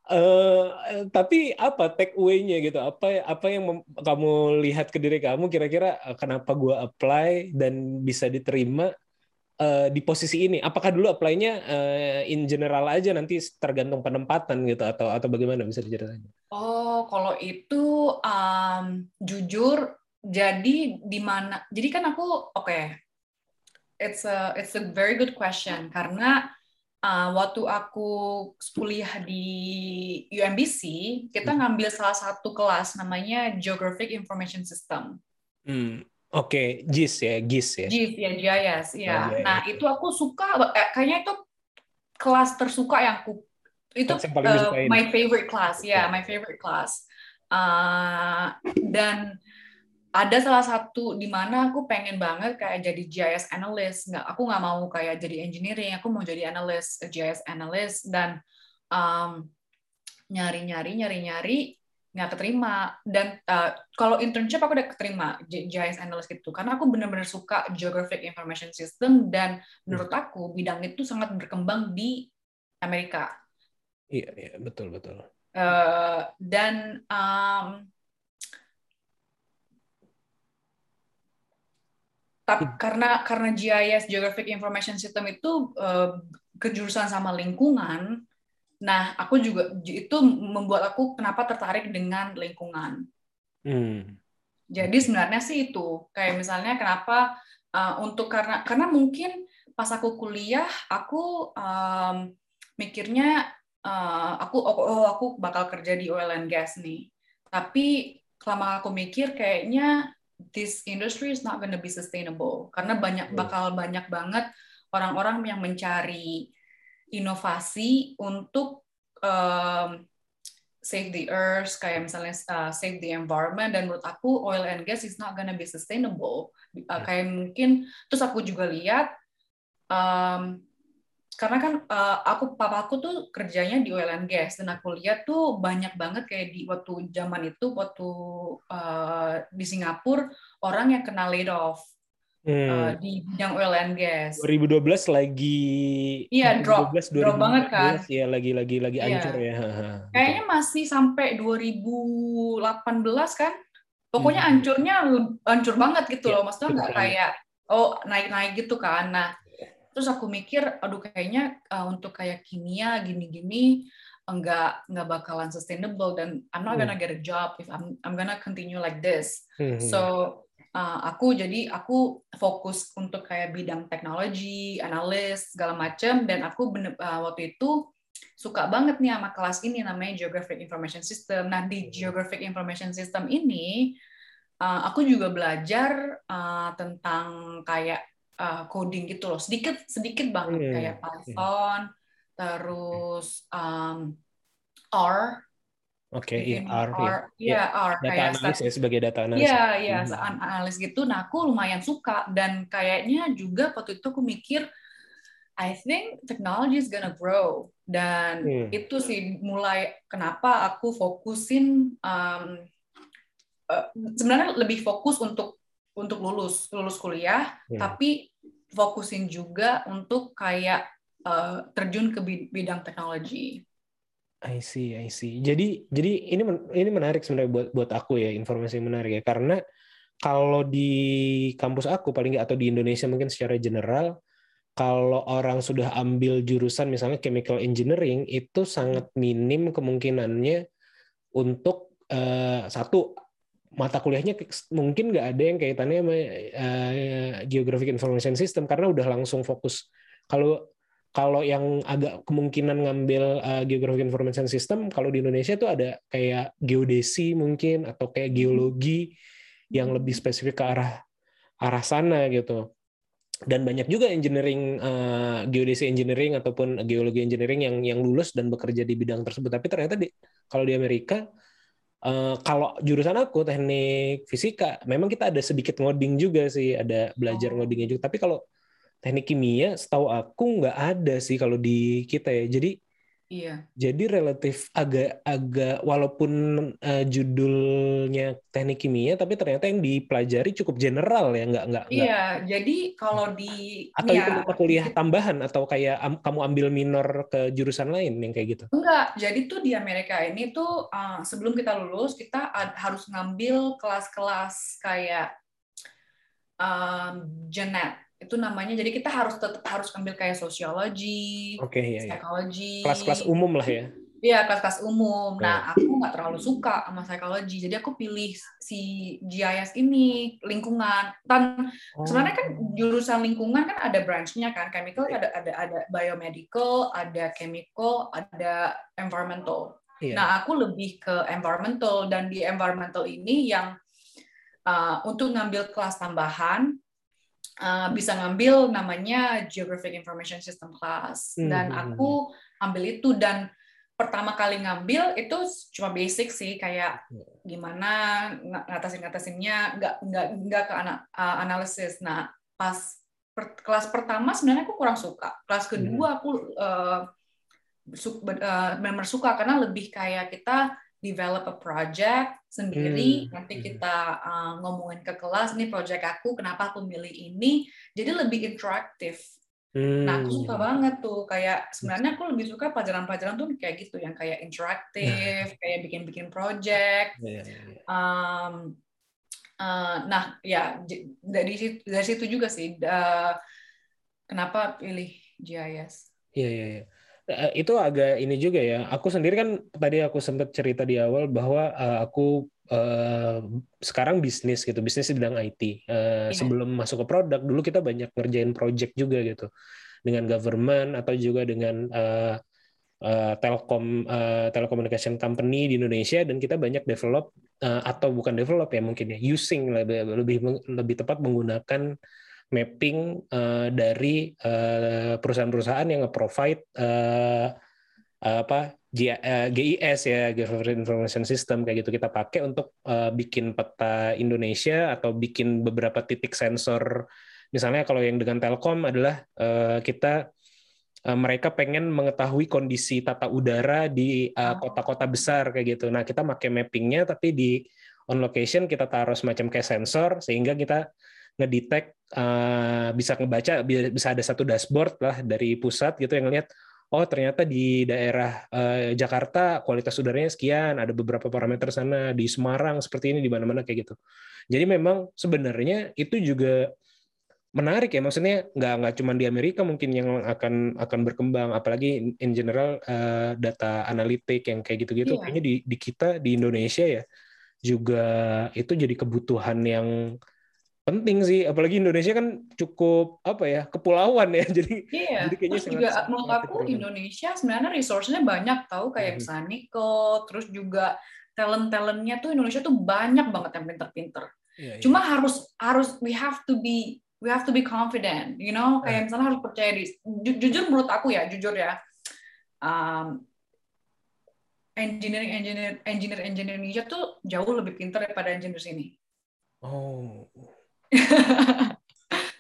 Eh, tapi apa take away-nya gitu? Apa apa yang kamu lihat ke diri kamu kira-kira eh, kenapa gua apply dan bisa diterima eh, di posisi ini? Apakah dulu apply-nya eh, in general aja nanti tergantung penempatan gitu atau atau bagaimana bisa diceritain? Oh, kalau itu um, jujur, jadi di mana? Jadi kan aku, oke, it's a it's a very good question karena uh, waktu aku kuliah di UMBC, kita ngambil salah satu kelas namanya Geographic Information System. Hmm, Oke, GIS ya, GIS ya. GIS ya, GIS, ya. Oh, GIS. Nah, itu aku suka, eh, kayaknya itu kelas tersuka yang aku, itu disukain. my favorite class, ya, Ya. my favorite class. Uh, dan ada salah satu di mana aku pengen banget kayak jadi GIS analyst. Nggak aku nggak mau kayak jadi engineering aku mau jadi analyst GIS analyst. Dan um, nyari nyari nyari nyari nggak keterima. Dan uh, kalau internship aku udah keterima GIS analyst gitu. Karena aku benar-benar suka geographic information system dan menurut aku bidang itu sangat berkembang di Amerika. Iya, iya, betul, betul. Uh, dan um, tapi karena karena GIS Geographic Information System itu uh, kejurusan sama lingkungan, nah aku juga itu membuat aku kenapa tertarik dengan lingkungan. Hmm. Jadi sebenarnya sih itu kayak misalnya kenapa uh, untuk karena karena mungkin pas aku kuliah aku um, mikirnya uh, aku oh, oh aku bakal kerja di oil and gas nih. Tapi selama aku mikir kayaknya this industry is not gonna be sustainable. Karena banyak bakal banyak banget orang-orang yang mencari inovasi untuk um, save the earth kayak misalnya uh, save the environment. Dan menurut aku oil and gas is not gonna be sustainable. Uh, kayak mungkin terus aku juga lihat um, karena kan uh, aku papaku tuh kerjanya di oil and gas dan aku lihat tuh banyak banget kayak di waktu zaman itu waktu uh, di Singapura orang yang kena laid off hmm. uh, di bidang oil and gas. 2012 lagi Iya, drop 2012, drop banget kan. Iya, lagi lagi lagi iya. ancur ya. Kayaknya masih sampai 2018 kan. Pokoknya hmm. hancurnya hancur banget gitu ya, loh. Maksudnya nggak kayak oh naik-naik gitu kan. Nah, terus aku mikir aduh kayaknya uh, untuk kayak kimia gini-gini enggak enggak bakalan sustainable dan I'm not gonna hmm. get a job if I'm I'm gonna continue like this hmm. so uh, aku jadi aku fokus untuk kayak bidang teknologi analis segala macam dan aku bener, uh, waktu itu suka banget nih sama kelas ini namanya Geographic Information System. Nah di hmm. Geographic Information System ini uh, aku juga belajar uh, tentang kayak uh, coding gitu loh sedikit sedikit banget hmm. kayak Python hmm. terus um, R Oke, okay, iya, R, R, ya, R, data kayak analis ya sebagai data analis. Iya, iya, hmm. analis gitu. Nah, aku lumayan suka dan kayaknya juga waktu itu aku mikir, I think technology is gonna grow dan hmm. itu sih mulai kenapa aku fokusin um, uh, sebenarnya lebih fokus untuk untuk lulus lulus kuliah, hmm. tapi fokusin juga untuk kayak uh, terjun ke bidang teknologi. I see, I see. Jadi, jadi ini ini menarik sebenarnya buat buat aku ya informasi yang menarik ya karena kalau di kampus aku paling nggak atau di Indonesia mungkin secara general kalau orang sudah ambil jurusan misalnya chemical engineering itu sangat minim kemungkinannya untuk uh, satu mata kuliahnya mungkin nggak ada yang kaitannya sama uh, geographic information system karena udah langsung fokus. Kalau kalau yang agak kemungkinan ngambil uh, geographic information system kalau di Indonesia itu ada kayak geodesi mungkin atau kayak geologi yang lebih spesifik ke arah arah sana gitu. Dan banyak juga engineering uh, geodesi engineering ataupun geologi engineering yang yang lulus dan bekerja di bidang tersebut. Tapi ternyata di kalau di Amerika Uh, kalau jurusan aku teknik fisika, memang kita ada sedikit ngoding juga sih, ada belajar oh. ngodingnya juga. Tapi kalau teknik kimia, setahu aku nggak ada sih kalau di kita ya. Jadi Iya. Jadi relatif agak-agak walaupun uh, judulnya teknik kimia, tapi ternyata yang dipelajari cukup general ya, nggak nggak. Iya. Nggak. Jadi kalau di atau ya, itu mata kuliah tambahan atau kayak um, kamu ambil minor ke jurusan lain yang kayak gitu? Enggak. Jadi tuh di Amerika ini tuh uh, sebelum kita lulus kita harus ngambil kelas-kelas kayak um, genet itu namanya jadi kita harus tetap harus ambil kayak sosiologi, okay, iya, iya. psikologi, kelas-kelas umum lah ya. Iya kelas-kelas umum. Nah aku nggak terlalu suka sama psikologi, jadi aku pilih si GIS ini lingkungan. Dan oh. sebenarnya kan jurusan lingkungan kan ada branchnya kan, chemical ada ada ada biomedical, ada chemical, ada environmental. Iya. Nah aku lebih ke environmental dan di environmental ini yang uh, untuk ngambil kelas tambahan uh, bisa ngambil namanya Geographic Information System class dan hmm. aku ambil itu dan pertama kali ngambil itu cuma basic sih kayak Iya. gimana ng- ngatasin ngatasinnya nggak nggak nggak ke ana- uh, analisis nah pas per- kelas pertama sebenarnya aku kurang suka kelas Hmm. kedua aku uh, su- uh, benar-benar suka karena lebih kayak kita develop a project sendiri Hmm. nanti Hmm. kita uh, ngomongin ke kelas ini project aku kenapa aku milih ini jadi lebih interaktif Nah, aku suka Hmm. banget tuh. Kayak sebenarnya aku lebih suka pelajaran-pelajaran tuh kayak gitu, yang kayak interaktif, kayak bikin-bikin project. Iya, iya, iya. Um, uh, nah, ya dari situ, dari situ juga sih. uh, kenapa pilih GIS? Iya, iya, iya. Eh, Itu agak ini juga ya. Aku sendiri kan tadi aku sempat cerita di awal bahwa eh, aku eh, sekarang bisnis gitu, bisnis di bidang IT. Eh, Iya. Sebelum masuk ke produk, dulu kita banyak ngerjain project juga gitu, dengan government atau juga dengan eh, eh, telkom eh, telecommunication company di Indonesia dan kita banyak develop eh, atau bukan develop ya mungkin ya using lebih lebih lebih tepat menggunakan mapping eh, dari eh, perusahaan-perusahaan yang nge-provide eh, apa G- GIS ya Government Information System kayak gitu. Kita pakai untuk eh, bikin peta Indonesia atau bikin beberapa titik sensor. Misalnya kalau yang dengan Telkom adalah eh, kita mereka pengen mengetahui kondisi tata udara di Oh. kota-kota besar kayak gitu. Nah kita pakai mappingnya tapi di on location kita taruh semacam kayak sensor sehingga kita ngedetect eh, bisa ngebaca bi- bisa ada satu dashboard lah dari pusat gitu yang ngelihat oh ternyata di daerah eh, Jakarta kualitas udaranya sekian ada beberapa parameter sana di Semarang seperti ini di mana-mana kayak gitu jadi memang sebenarnya itu juga menarik ya maksudnya nggak nggak cuma di Amerika mungkin yang akan akan berkembang apalagi in, in general eh, data analitik yang kayak gitu-gitu Iya. kayaknya di di kita di Indonesia ya juga itu jadi kebutuhan yang penting sih apalagi Indonesia kan cukup apa ya kepulauan ya (laughs) jadi Iya, Jadi kayaknya terus juga menurut aku. Indonesia sebenarnya resource-nya banyak tahu kayak Mhm. misalnya Niko, terus juga talent-talentnya tuh Indonesia tuh banyak banget yang pinter-pinter. Iya, iya. Cuma harus harus we have to be we have to be confident, you know, kayak misalnya harus percaya diri. Ju- jujur menurut aku ya, jujur ya, um, engineering engineer engineer engineer Indonesia tuh jauh lebih pintar daripada engineer sini. oh (laughs)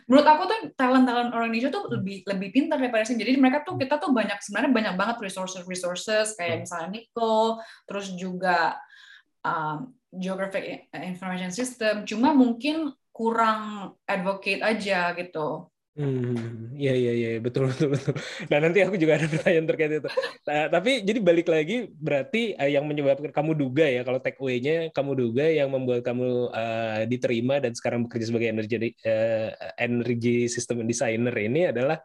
menurut aku tuh talent talent orang Indonesia tuh lebih lebih pintar daripada sini. Jadi mereka tuh kita tuh banyak sebenarnya banyak banget resources resources kayak misalnya Nico, terus juga um, geographic information system. Cuma mungkin kurang advocate aja gitu. Hmm, iya iya iya betul (laughs) betul betul. Nah nanti aku juga ada pertanyaan terkait itu. Nah, tapi jadi balik lagi berarti eh, yang menyebabkan kamu duga ya kalau take away-nya kamu duga yang membuat kamu eh, diterima dan sekarang bekerja sebagai energi eh, energy system designer ini adalah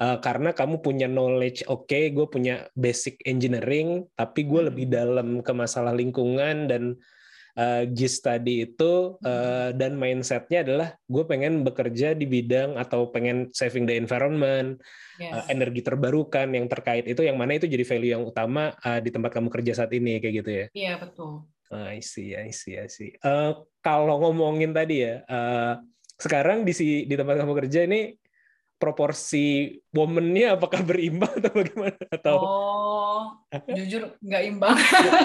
eh, karena kamu punya knowledge oke, gue punya basic engineering, tapi gue Hmm. lebih dalam ke masalah lingkungan dan uh, GIS tadi itu uh, dan mindsetnya adalah gue pengen bekerja di bidang atau pengen saving the environment, Yes. uh, energi terbarukan yang terkait itu yang mana itu jadi value yang utama uh, di tempat kamu kerja saat ini kayak gitu ya. Iya betul. I see, I see, I see. Uh, kalau ngomongin tadi ya, uh, sekarang di si di tempat kamu kerja ini proporsi woman-nya apakah berimbang atau bagaimana atau Oh, (laughs) jujur nggak imbang.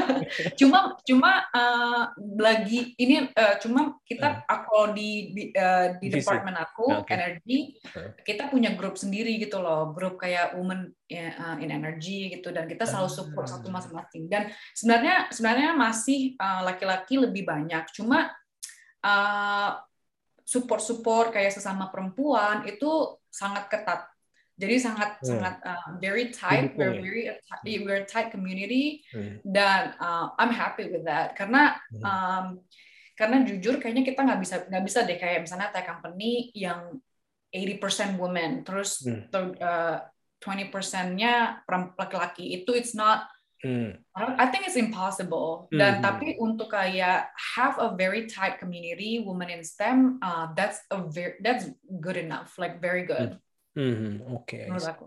(laughs) cuma cuma eh, lagi ini eh, cuma kita aku di di, eh, di Divisi. department aku Oke. energi Hmm. kita punya grup sendiri gitu loh, grup kayak women eh, in energy gitu dan kita selalu support Ah. satu masing-masing. Dan sebenarnya sebenarnya masih laki-laki lebih banyak. Cuma eh, support-support kayak sesama perempuan itu sangat ketat. Jadi sangat Hmm. sangat uh, very tight, Didukung we're ya? very we're a tight community Hmm. dan uh, I'm happy with that karena Hmm. um, karena jujur kayaknya kita nggak bisa nggak bisa deh kayak misalnya tech company yang 80% women terus Hmm. uh, 20%-nya perem- laki-laki itu it's not Hmm. I think it's impossible. Dan Mhm. tapi untuk kayak have a very tight community, women in STEM, uh, that's a very that's good enough, like very good Hmm, Oke, I menurut see. aku.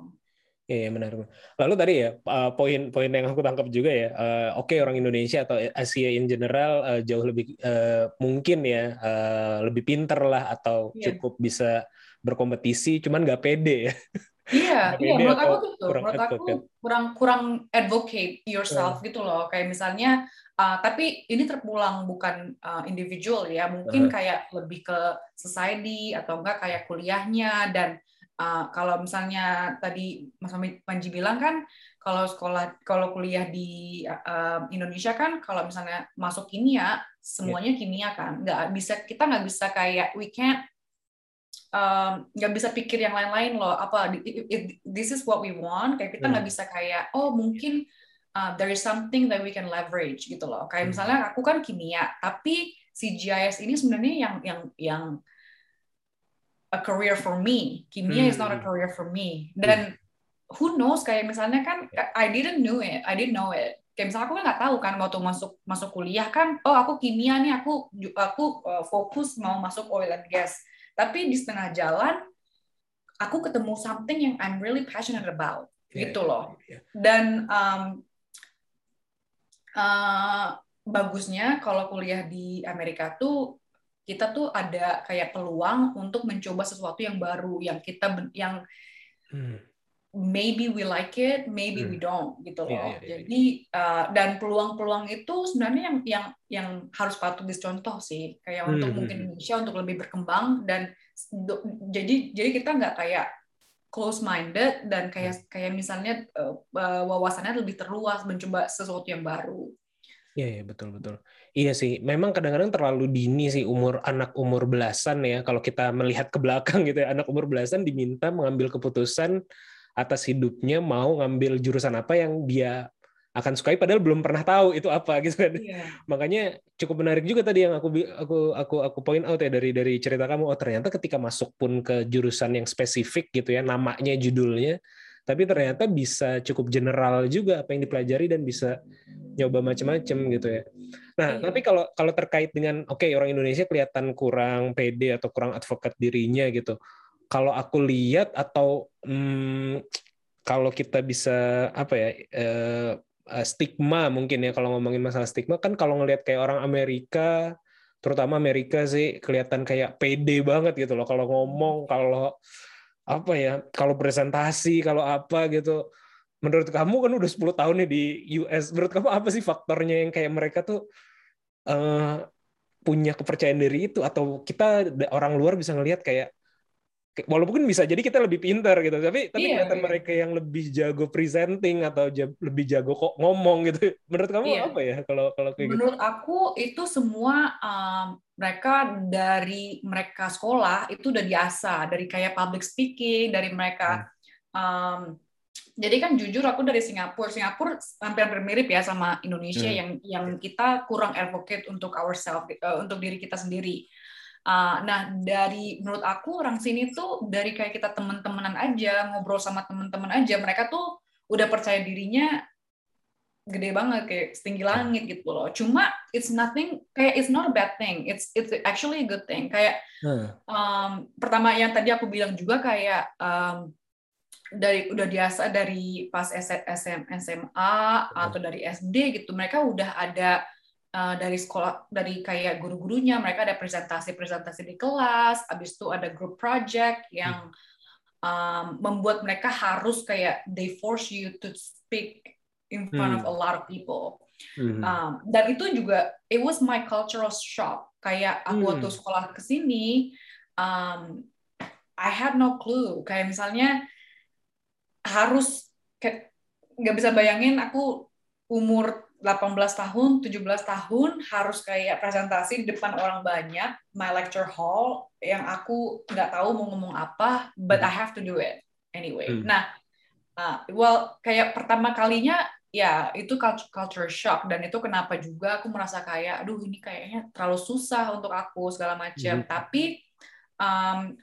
Iya, iya, menarik. Lalu tadi ya poin-poin yang aku tangkap juga ya, uh, oke orang Indonesia atau Asia in general uh, jauh lebih uh, mungkin ya uh, lebih pinter lah atau Iya. cukup bisa berkompetisi, cuman nggak pede ya. (laughs) Iya, iya. Menurut aku gitu. kurang Menurut aku advocate? kurang kurang advocate yourself gitu loh. Kayak misalnya, uh, tapi ini terpulang bukan uh, individual ya. Mungkin Aha. kayak lebih ke society atau enggak kayak kuliahnya dan uh, kalau misalnya tadi Mas Panji bilang kan, kalau sekolah kalau kuliah di uh, Indonesia kan, kalau misalnya masuk kimia semuanya kimia kan. Nggak bisa kita nggak bisa kayak we can't um, nggak bisa pikir yang lain-lain loh. Apa this is what we want. Kayak kita nggak Hmm. bisa kayak oh mungkin uh, there is something that we can leverage gitu loh. Kayak Hmm. misalnya aku kan kimia tapi si GIS ini sebenarnya yang yang yang a career for me. Kimia is not a Hmm. career for me. Dan who knows kayak misalnya kan I didn't know it I didn't know it. Kayak misalnya aku kan nggak tahu kan waktu masuk masuk kuliah kan oh aku kimia nih aku aku uh, fokus mau masuk oil and gas tapi di setengah jalan aku ketemu something yang I'm really passionate about Iya, gitu loh iya. dan um, uh, bagusnya kalau kuliah di Amerika tuh kita tuh ada kayak peluang untuk mencoba sesuatu yang baru yang kita yang Hmm. Maybe we like it, maybe we Hmm. don't gitu loh. Iya, iya, iya. Jadi uh, dan peluang-peluang itu sebenarnya yang yang yang harus patut dicontoh sih. Kayak Hmm, untuk hmm, mungkin hmm. Indonesia untuk lebih berkembang dan jadi jadi kita nggak kayak close minded dan kayak kayak misalnya uh, wawasannya lebih terluas mencoba sesuatu yang baru. Iya, iya betul betul. Iya sih, memang kadang-kadang terlalu dini sih umur anak umur belasan ya. Kalau kita melihat ke belakang gitu ya, anak umur belasan diminta mengambil keputusan atas hidupnya mau ngambil jurusan apa yang dia akan sukai padahal belum pernah tahu itu apa gitu kan. Iya. Makanya cukup menarik juga tadi yang aku aku aku aku point out ya dari dari cerita kamu oh ternyata ketika masuk pun ke jurusan yang spesifik gitu ya, namanya judulnya tapi ternyata bisa cukup general juga apa yang dipelajari dan bisa nyoba macam-macam gitu ya. Nah, Iya. tapi kalau kalau terkait dengan oke orang Indonesia kelihatan kurang pede atau kurang advokat dirinya gitu. Kalau aku lihat atau hmm, kalau kita bisa apa ya eh, eh, stigma mungkin ya kalau ngomongin masalah stigma kan kalau ngelihat kayak orang Amerika terutama Amerika sih kelihatan kayak pede banget gitu loh. Kalau ngomong kalau apa ya kalau presentasi kalau apa gitu. Menurut kamu kan udah 10 tahun nih di US menurut kamu apa sih faktornya yang kayak mereka tuh eh, punya kepercayaan diri itu? Atau kita orang luar bisa ngelihat kayak walaupun bisa jadi kita lebih pintar gitu tapi tapi Iya, kelihatan iya. mereka yang lebih jago presenting atau ja- lebih jago kok ngomong gitu (laughs) menurut kamu Iya. apa ya kalau kalau kayak gitu Menurut aku itu semua um, mereka dari mereka sekolah itu udah biasa dari kayak public speaking dari mereka. Um, jadi kan jujur aku dari Singapura. Singapura hampir mirip ya sama Indonesia Hmm. yang yang kita kurang advocate untuk ourselves uh, untuk diri kita sendiri. Uh, nah dari menurut aku orang sini tuh dari kayak kita teman-temanan aja ngobrol sama teman-teman aja mereka tuh udah percaya dirinya gede banget kayak setinggi langit gitu loh. Cuma it's nothing kayak it's not a bad thing. It's it's actually a good thing. Kayak Hmm. um, pertama yang tadi aku bilang juga kayak um, dari udah biasa dari pas SM, SMA atau dari SD gitu mereka udah ada uh, dari sekolah dari kayak guru-gurunya mereka ada presentasi-presentasi di kelas habis itu ada group project yang um, membuat mereka harus kayak they force you to speak in front of Hmm. a lot of people Mhm. Um, dan itu juga it was my cultural shock. Kayak aku Hmm. waktu sekolah ke sini, um, I had no clue. Kayak misalnya harus nggak bisa bayangin aku umur 18 tahun, 17 tahun harus kayak presentasi di depan orang banyak, my lecture hall yang aku nggak tahu mau ngomong apa, but I have to do it anyway. Hmm. Nah, uh, well kayak pertama kalinya ya itu culture, culture shock dan itu kenapa juga aku merasa kayak aduh ini kayaknya terlalu susah untuk aku segala macam Mhm. tapi um,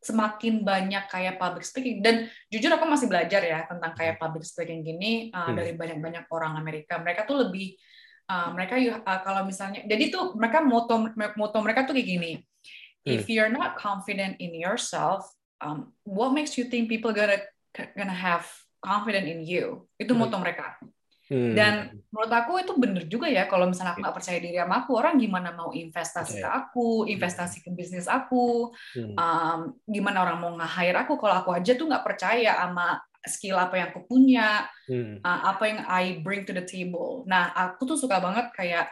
semakin banyak kayak public speaking. Dan jujur aku masih belajar ya tentang kayak public speaking gini uh, Hmm. dari banyak-banyak orang Amerika. Mereka tuh lebih uh, mereka you- uh, kalau misalnya jadi tuh mereka moto moto mereka tuh kayak gini. If you're not confident in yourself um, what makes you think people gonna gonna have confident in you? Itu Hmm. moto mereka Hmm. Dan menurut aku itu bener juga ya kalau misalnya aku nggak percaya diri sama aku, orang gimana mau investasi ke Percaya. aku, investasi ke bisnis aku, Hmm. um, gimana orang mau nge-hire aku kalau aku aja tuh nggak percaya sama skill apa yang aku punya, Hmm. uh, apa yang I bring to the table. Nah, aku tuh suka banget kayak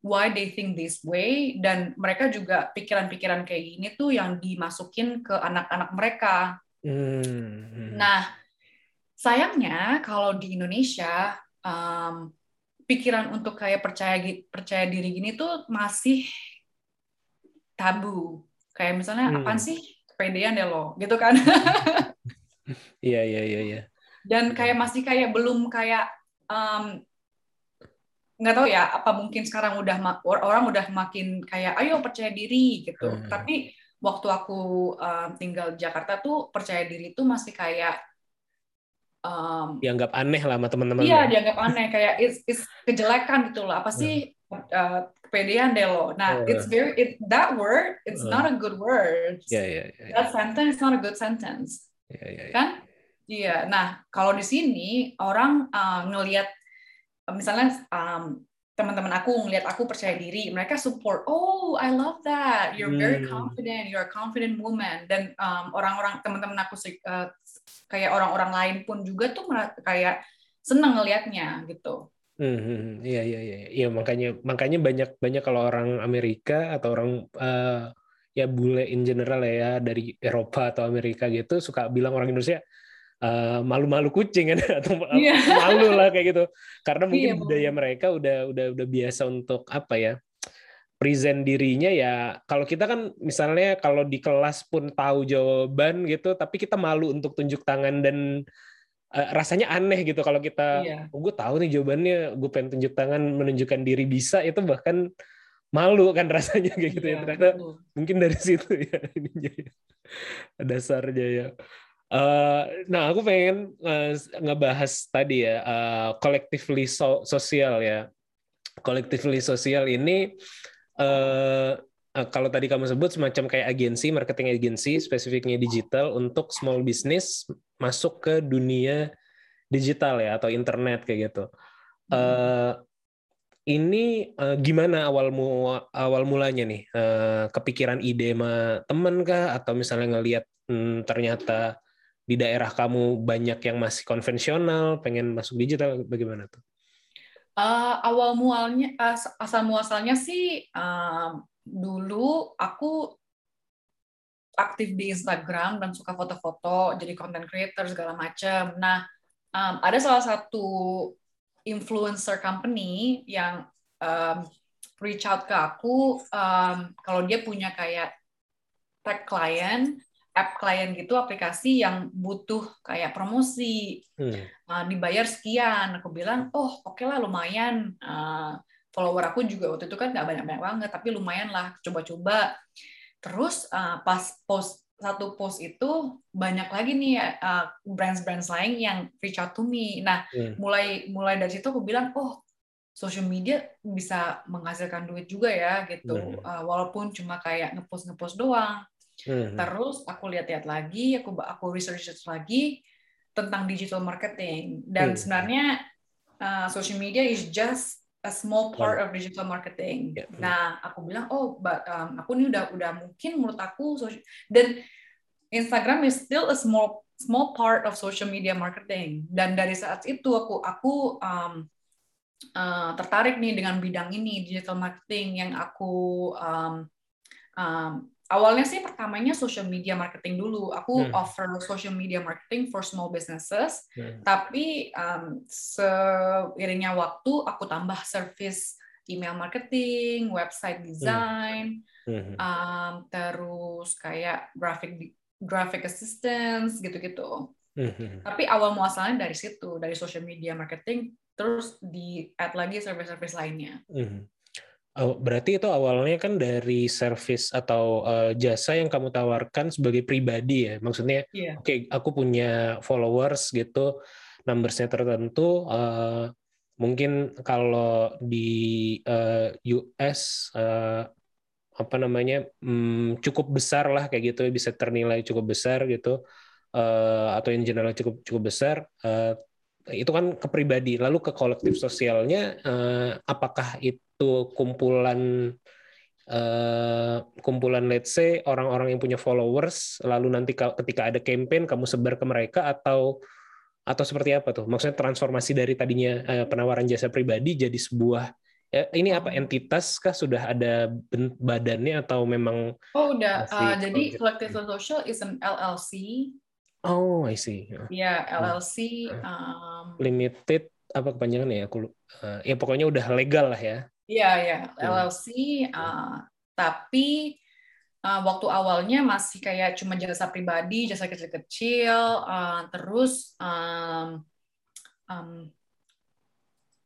why they think this way dan mereka juga pikiran-pikiran kayak gini tuh yang dimasukin ke anak-anak mereka. Hmm. Nah, sayangnya kalau di Indonesia um, pikiran untuk kayak percaya percaya diri gini tuh masih tabu. Kayak misalnya Hmm. apaan sih kepedean deh lo, gitu kan? (laughs) Iya iya iya iya. Dan kayak masih kayak belum kayak um, nggak tahu ya apa mungkin sekarang udah orang udah makin kayak ayo percaya diri gitu. Hmm. Tapi waktu aku um, tinggal di Jakarta tuh percaya diri tuh masih kayak um, Dianggap aneh lah sama teman-teman. Iya, dianggap aneh kayak it's, it's kejelekan gitu loh. Apa sih uh, kepedean deh lo. Nah, Hmm. it's very it, that word it's Hmm. not a good word. Iya iya iya. That sentence is not a good sentence, Iya iya. iya. kan? Iya. Nah, kalau di sini orang uh, ngelihat misalnya um, teman-teman aku ngelihat aku percaya diri, mereka support. Oh, I love that. You're very Hmm. confident. You're a confident woman. Dan um, orang-orang teman-teman aku uh, kayak orang-orang lain pun juga tuh kayak seneng ngelihatnya gitu. Hmm, hmm, hmm. Iya iya iya. Iya makanya makanya banyak banyak kalau orang Amerika atau orang eh, ya bule in general ya dari Eropa atau Amerika gitu suka bilang orang Indonesia eh, malu-malu kucing kan (laughs) atau Iya. malu lah kayak gitu. Karena mungkin Iya. budaya mereka udah udah udah biasa untuk apa ya? Present dirinya ya kalau kita kan misalnya kalau di kelas pun tahu jawaban gitu tapi kita malu untuk tunjuk tangan dan eh, rasanya aneh gitu kalau kita Iya. oh, gue tahu nih jawabannya gue pengen tunjuk tangan menunjukkan diri bisa itu bahkan malu kan (laughs) rasanya kayak gitu ya Iya, ternyata betul. mungkin dari (laughs) situ ya ininya ya. dasarnya ya Eh, nah aku pengen eh, ngebahas tadi ya eh, collectively so- sosial ya collectively sosial ini eh, kalau tadi kamu sebut semacam kayak agensi marketing agensi spesifiknya digital untuk small business masuk ke dunia digital ya atau internet kayak gitu. Eh ini eh, gimana awal mu awal mulanya nih Eh, kepikiran ide sama temen kah atau misalnya ngelihat hmm, ternyata di daerah kamu banyak yang masih konvensional pengen masuk digital bagaimana tuh? Eh, awal mualnya as- asal muasalnya sih em, dulu aku aktif di Instagram dan suka foto-foto jadi content creator segala macam. Nah, em, ada salah satu influencer company yang em, reach out ke aku em, kalau dia punya kayak tech client, app client gitu aplikasi yang butuh kayak promosi Hmm. uh, dibayar sekian. Aku bilang, oh oke lah lumayan. Uh, follower aku juga waktu itu kan nggak banyak-banyak banget, tapi lumayan lah coba-coba. Terus uh, pas post satu post itu banyak lagi nih uh, brands-brands lain yang reach out to me. Nah, Hmm. mulai mulai dari situ aku bilang, oh social media bisa menghasilkan duit juga ya gitu. Hmm. Uh, walaupun cuma kayak ngepost ngepost doang. Hmm. Terus aku lihat-lihat lagi, aku aku research lagi tentang digital marketing. Dan Hmm. sebenarnya uh, social media is just a small part of digital marketing. Ya, hmm. Nah, aku bilang, oh, but, um, aku ini udah udah mungkin menurut aku soci- dan Instagram is still a small small part of social media marketing. Dan dari saat itu aku aku um, uh, tertarik nih dengan bidang ini digital marketing yang aku um, um, awalnya sih pertamanya social media marketing dulu. Aku Hmm. offer social media marketing for small businesses, Hmm. tapi um, seiringnya waktu aku tambah service email marketing, website design, Hmm. um, terus kayak graphic graphic assistance gitu-gitu. Hmm. Tapi awal muasalnya dari situ, dari social media marketing, terus di add lagi service-service lainnya. Mhm. Oh, berarti itu awalnya kan dari service atau eh, jasa yang kamu tawarkan sebagai pribadi ya. Maksudnya, Iya. oke, aku punya followers gitu, numbersnya tertentu. eh, mungkin kalau di eh, US eh, apa namanya hmm, cukup besar lah kayak gitu, bisa ternilai cukup besar gitu, eh, atau in general cukup cukup besar. eh, itu kan ke pribadi, lalu ke kolektif sosialnya, eh, apakah itu kumpulan eh, kumpulan let's say orang-orang yang punya followers, lalu nanti ka- ketika ada campaign kamu sebar ke mereka atau atau seperti apa tuh? Maksudnya transformasi dari tadinya eh, penawaran jasa pribadi jadi sebuah ya, ini apa entitas kah? Sudah ada badannya atau memang Oh udah, uh, jadi. Collective Social is an LLC, oh I see ya LLC. Um, limited apa kepanjangannya ya aku eh, ya pokoknya udah legal lah ya. Iya, ya, Hmm. LLC. uh, tapi uh, waktu awalnya masih kayak cuma jasa pribadi, jasa kecil-kecil, uh, terus um, um,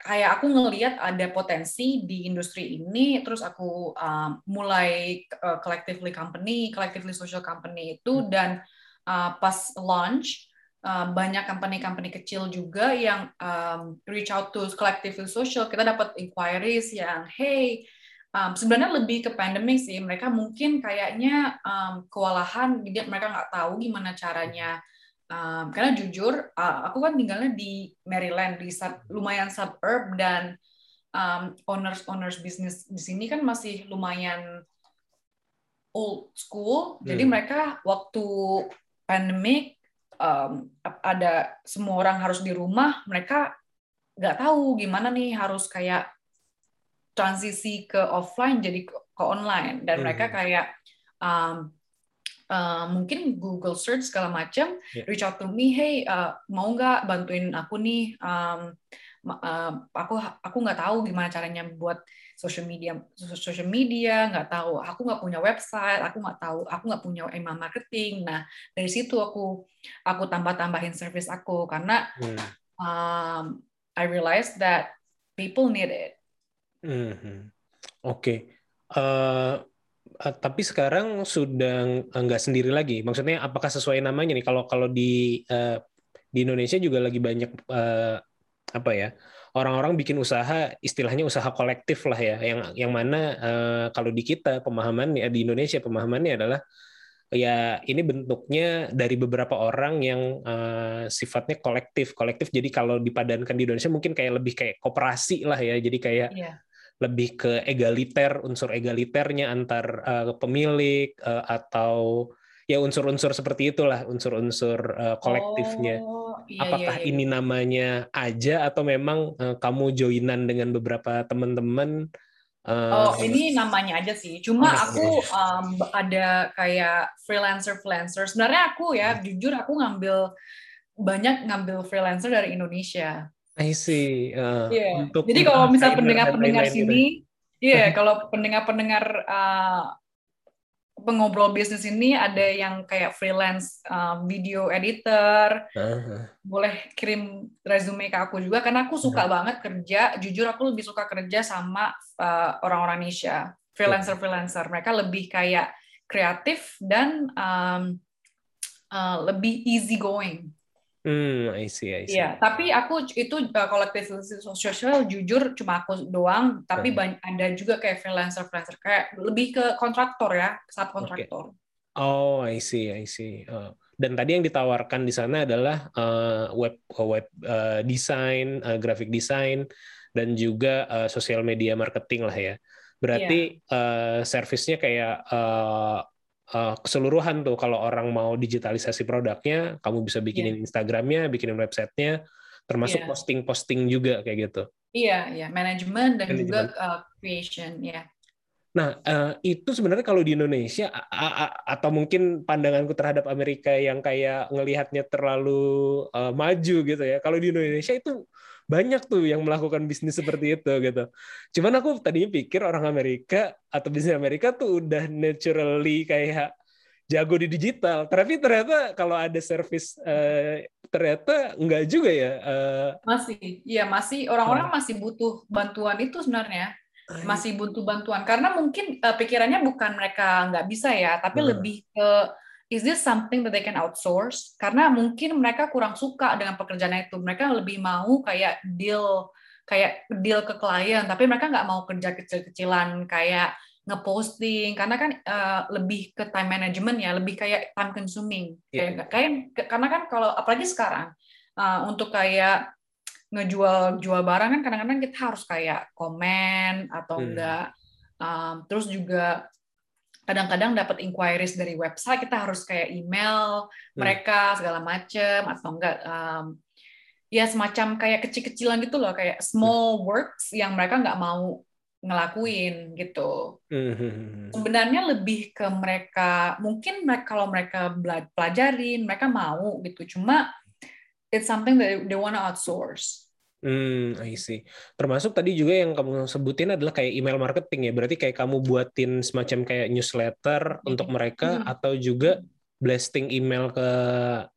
kayak aku ngelihat ada potensi di industri ini, terus aku um, mulai uh, collectively company, collectively social company itu, dan uh, pas launch uh, banyak company-company kecil juga yang um, reach out to collectively social. Kita dapat inquiries yang, hey, um, sebenarnya lebih ke pandemic sih. Mereka mungkin kayaknya um, kewalahan, jadi mereka nggak tahu gimana caranya. Um, karena jujur, uh, aku kan tinggalnya di Maryland, di sub- lumayan suburb dan um, owners owners bisnis di sini kan masih lumayan old school. Jadi Hmm. mereka waktu pandemic um, ada semua orang harus di rumah, mereka nggak tahu gimana nih harus kayak transisi ke offline jadi ke, ke online dan mereka Mhm. kayak um, uh, mungkin Google search segala macam Yeah. reach out to me hey uh, mau nggak bantuin aku nih um, uh, aku aku nggak tahu gimana caranya buat social media social media nggak tahu aku nggak punya website aku nggak tahu aku nggak punya email marketing nah dari situ aku aku tambah tambahin service aku karena Hmm. um, I realized that people need it Mhm. Oke. Eh, eh, tapi sekarang sudah nggak sendiri lagi. Maksudnya apakah sesuai namanya nih? Kalau kalau di eh, di Indonesia juga lagi banyak eh, apa ya? Orang-orang bikin usaha, istilahnya usaha kolektif lah ya. Yang yang mana eh, kalau di kita pemahamannya di Indonesia pemahamannya adalah ya ini bentuknya dari beberapa orang yang eh, sifatnya kolektif. Kolektif jadi kalau dipadankan di Indonesia mungkin kayak lebih kayak koperasi lah ya. Jadi kayak Iya. lebih ke egaliter, unsur egaliternya antar uh, pemilik uh, atau ya unsur-unsur seperti itulah, unsur-unsur uh, kolektifnya. Oh, iya, Apakah iya, iya. ini namanya aja atau memang uh, kamu joinan dengan beberapa teman-teman? uh, Oh, ini namanya aja sih. Cuma Oh, aku um, ada kayak freelancer freelancer. Sebenarnya aku ya, jujur aku ngambil banyak ngambil freelancer dari Indonesia. I see. Uh, Iya. untuk Jadi kalau untuk misal desainer pendengar-pendengar sini, iya, (laughs) kalau pendengar-pendengar uh, pengobrol bisnis ini ada yang kayak freelance um, video editor, Uh, boleh kirim resume ke aku juga karena aku suka banget kerja. Jujur aku lebih suka kerja sama uh, orang-orang Indonesia, freelancer-freelancer. Mereka lebih kayak kreatif dan um, uh, lebih easy going. Hmm, I see, I see. Iya, tapi aku itu uh, kolektif sosial jujur cuma aku doang, tapi Hmm. banyak ada juga kayak freelancer freelancer kayak lebih ke kontraktor ya, subkontraktor. Oh, I see, I see. Uh, dan tadi yang ditawarkan di sana adalah uh, web web uh, design, uh, graphic design, dan juga uh, sosial media marketing lah ya. Berarti uh, servisnya kayak uh, uh, keseluruhan tuh. Kalau orang mau digitalisasi produknya, kamu bisa bikinin Instagramnya, bikinin websitenya, termasuk Iya. posting-posting juga kayak gitu. Iya, iya, manajemen dan juga uh, creation ya. Nah, eh, itu sebenarnya kalau di Indonesia atau mungkin pandanganku terhadap Amerika yang kayak ngelihatnya terlalu eh, maju gitu ya. Kalau di Indonesia itu banyak tuh yang melakukan bisnis seperti itu gitu. Cuman aku tadinya pikir orang Amerika atau bisnis Amerika tuh udah naturally kayak jago di digital. Tapi ternyata kalau ada service eh, ternyata enggak juga ya. eh, Masih, iya masih orang-orang masih butuh bantuan itu sebenarnya. Masih butuh bantuan karena mungkin uh, pikirannya bukan mereka nggak bisa ya, tapi Hmm. lebih ke is this something that they can outsource? Karena mungkin mereka kurang suka dengan pekerjaan itu. Mereka lebih mau kayak deal kayak deal ke klien, tapi mereka nggak mau kerja kecil-kecilan kayak ngeposting karena kan uh, lebih ke time management ya, lebih kayak time consuming. Iya. Kayak kayak karena kan kalau apalagi sekarang uh, untuk kayak ngejual jual barang kan kadang-kadang kita harus kayak komen atau Hmm. enggak Um, terus juga kadang-kadang dapat inquiries dari website kita harus kayak email Hmm. mereka segala macem atau enggak um, ya semacam kayak kecil-kecilan gitu loh kayak small works yang mereka nggak mau ngelakuin gitu Hmm. sebenarnya lebih ke mereka mungkin mereka kalau mereka pelajarin mereka mau gitu cuma it's something that they wanna outsource Hmm, I see. Termasuk tadi juga yang kamu sebutin adalah kayak email marketing ya. Berarti kayak kamu buatin semacam kayak newsletter untuk mereka Hmm. atau juga blasting email ke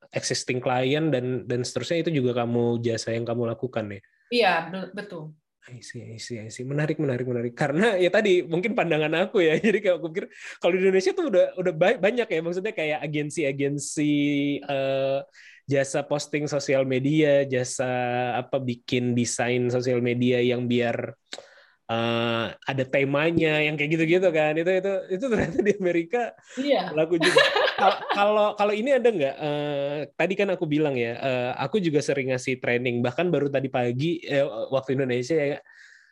existing client dan dan seterusnya itu juga kamu jasa yang kamu lakukan ya. iya be- betul I see, I see, I see. Menarik, menarik, menarik. Karena ya tadi mungkin pandangan aku ya. (laughs) Jadi kayak aku pikir kalau di Indonesia tuh udah udah ba- banyak ya. Maksudnya kayak agensi-agensi eh, jasa posting sosial media, jasa apa bikin desain sosial media yang biar eh, ada temanya yang kayak gitu-gitu kan. Itu itu itu ternyata di Amerika iya laku juga. Kal- Kalau kalau ini ada nggak? eh, tadi kan aku bilang ya, eh, aku juga sering ngasih training. Bahkan baru tadi pagi eh, waktu Indonesia ya,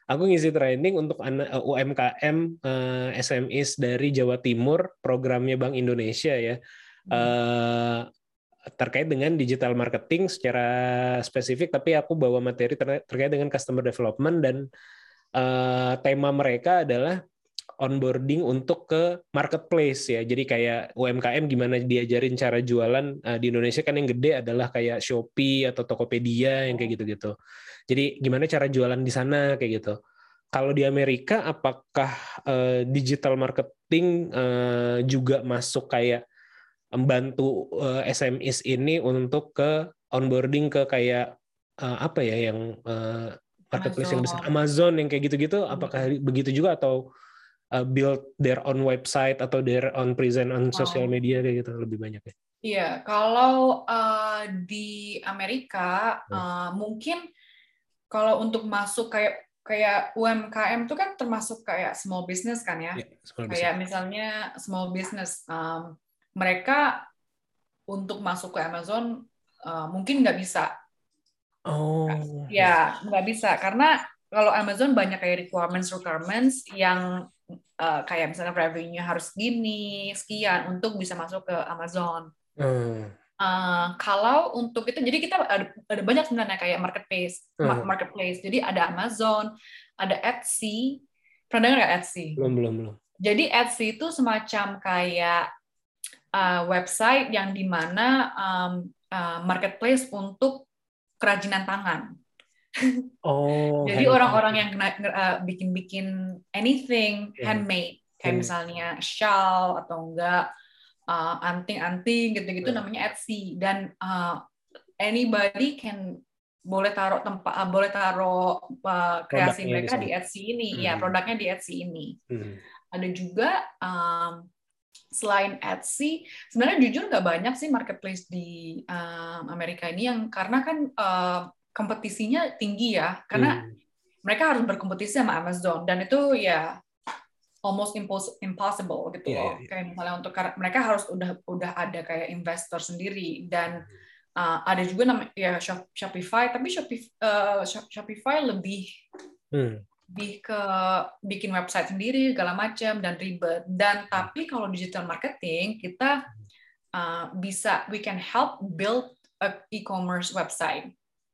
aku ngisi training untuk anak UMKM eh, SMEs dari Jawa Timur, programnya Bank Indonesia ya. Eh, terkait dengan digital marketing secara spesifik, tapi aku bawa materi ter- terkait dengan customer development dan eh, tema mereka adalah onboarding untuk ke marketplace ya. Jadi kayak UMKM gimana diajarin cara jualan eh, di Indonesia kan yang gede adalah kayak Shopee atau Tokopedia yang kayak gitu-gitu. Jadi gimana cara jualan di sana kayak gitu. Kalau di Amerika apakah eh, digital marketing eh, juga masuk kayak membantu eh, SMEs ini untuk ke onboarding ke kayak eh, apa ya yang eh, marketplace yang besar Amazon yang kayak gitu-gitu apakah begitu juga atau uh, build their own website atau their own present on social Oh. media kayak gitu lebih banyak ya. Iya, kalau uh, di Amerika Hmm. uh, mungkin kalau untuk masuk kayak kayak UMKM itu kan termasuk kayak small business kan ya. Ya, small Kayak business. misalnya small business, um, mereka untuk masuk ke Amazon uh, mungkin nggak bisa. Oh. Ya, nggak bisa karena kalau Amazon banyak kayak requirements requirements yang uh, kayak misalnya revenue harus gini sekian untuk bisa masuk ke Amazon. Hmm. Uh, kalau untuk itu, jadi kita ada, ada banyak sebenarnya kayak marketplace, ma- Hmm. marketplace. Jadi ada Amazon, ada Etsy. Pernah dengar nggak Etsy? Belum belum belum. Jadi Etsy itu semacam kayak uh, website yang di mana um, uh, marketplace untuk kerajinan tangan. (laughs) Oh. Jadi orang-orang yang kena- uh, bikin-bikin anything Ya. handmade, kayak Hmm. misalnya shawl atau enggak uh, anting-anting gitu-gitu Hmm. namanya Etsy dan uh, anybody can boleh taruh tempat uh, boleh taruh uh, kreasi di mereka di sana. Etsy ini, ya Hmm. produknya di Etsy ini. Hmm. Ada juga um, selain Etsy, sebenarnya jujur nggak banyak sih marketplace di um, Amerika ini yang karena kan uh, kompetisinya tinggi ya, karena Hmm. mereka harus berkompetisi sama Amazon dan itu ya almost impos- impossible gitu Iya, loh. iya, iya. Kayak misalnya untuk mereka harus udah udah ada kayak investor sendiri dan uh, ada juga namanya ya Shop- Shopify, tapi Shopify, Shopify lebih Hmm. Lebih ke bikin website sendiri segala macam dan ribet. Dan tapi kalau digital marketing kita uh, bisa we can help build a e-commerce website.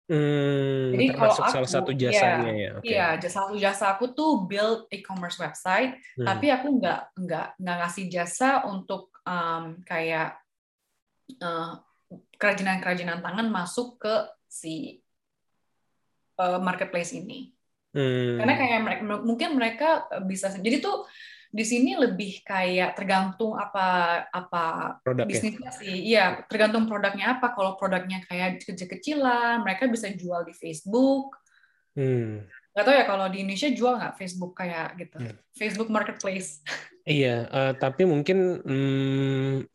Hmm, Jadi kalau termasuk salah aku, satu iya, jasanya ya. Oke. Iya, jasa satu jasa aku tuh build e-commerce website, Hmm. tapi aku nggak nggak nggak ngasih jasa untuk um, kayak uh, kerajinan-kerajinan tangan masuk ke si uh, marketplace ini. Hmm. Karena kayak mereka mungkin mereka uh, bisa jadi tuh di sini lebih kayak tergantung apa apa produknya. bisnisnya sih. Iya, tergantung produknya apa. Kalau produknya kayak kecil-kecilan, mereka bisa jual di Facebook. Hmm. Gak tau ya kalau di Indonesia jual nggak Facebook kayak gitu. Hmm. Facebook Marketplace. (laughs) Iya, eh, tapi mungkin hmm,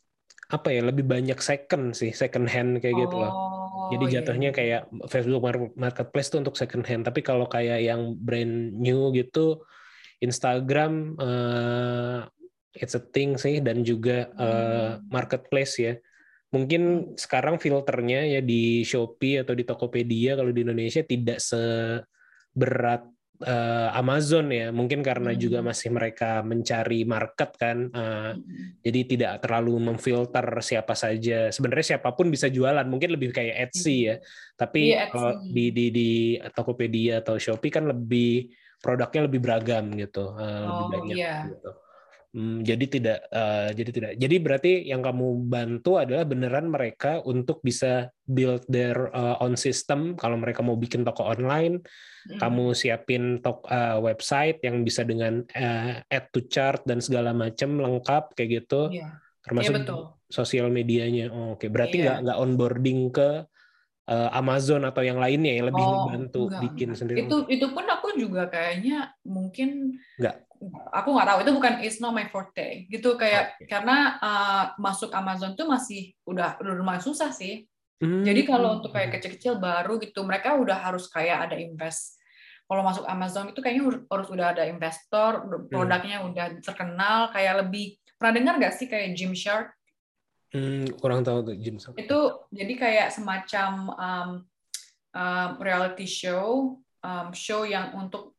apa ya lebih banyak second sih, second hand kayak gitu loh. Oh, Jadi iya, jatuhnya iya. kayak Facebook Mar- Marketplace tuh untuk second hand. Tapi kalau kayak yang brand new gitu, Instagram eh, it's a thing sih dan juga Hmm. marketplace ya. mungkin sekarang filternya ya di Shopee atau di Tokopedia kalau di Indonesia tidak seberat eh, Amazon ya mungkin karena Hmm. juga masih mereka mencari market kan eh, jadi tidak terlalu memfilter siapa saja. Sebenarnya siapa pun bisa jualan mungkin lebih kayak Etsy ya. Tapi Iya, kalau di di di Tokopedia atau Shopee kan lebih produknya lebih beragam gitu lebih Oh, banyak iya. gitu Hmm, jadi tidak eh, jadi tidak jadi berarti yang kamu bantu adalah beneran mereka untuk bisa build their eh, own system kalau mereka mau bikin toko online Mm. kamu siapin tok eh, website yang bisa dengan eh, add to chart dan segala macam lengkap kayak gitu Iya, iya termasuk betul. sosial medianya Oh, oke berarti Iya. nggak nggak onboarding ke eh, Amazon atau yang lainnya ya lebih Oh, ngebantu enggak, bikin enggak. sendiri Itu itu pun aku juga kayaknya mungkin Enggak. Aku nggak tahu itu bukan it's not my forte gitu kayak Oke. karena uh, masuk Amazon tuh masih udah udah lumayan susah sih. Hmm. Jadi kalau untuk kayak kecil-kecil baru gitu mereka udah harus kayak ada invest. Kalau masuk Amazon itu kayaknya harus- udah ada investor, udah- produknya udah terkenal kayak lebih pernah dengar nggak sih kayak Gymshark? Hmm, kurang tahu tuh Jim itu jadi kayak semacam um, um, reality show um, show yang untuk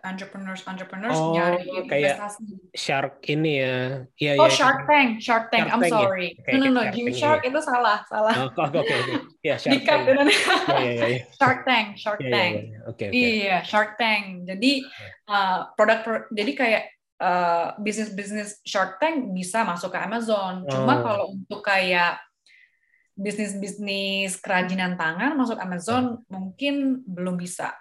entrepreneurs entrepreneurs Oh, nyari kayak investasi Shark ini ya iya oh iya Shark Tank Shark Tank Shark I'm Tank ya? sorry Oke, no no oke, no Shark Jim Tank, Shark iya. itu salah salah Oh, oke oke oke ya Shark Dikat Tank beneran. Iya, iya, iya. Shark Tank (laughs) Shark Iya, iya, Tank iya. Oke, oke. Iya, Shark Tank. Jadi uh, produk pro- jadi kayak uh, bisnis bisnis Shark Tank bisa masuk ke Amazon. Cuma Oh. kalau untuk kayak bisnis bisnis kerajinan tangan masuk Amazon mungkin belum bisa.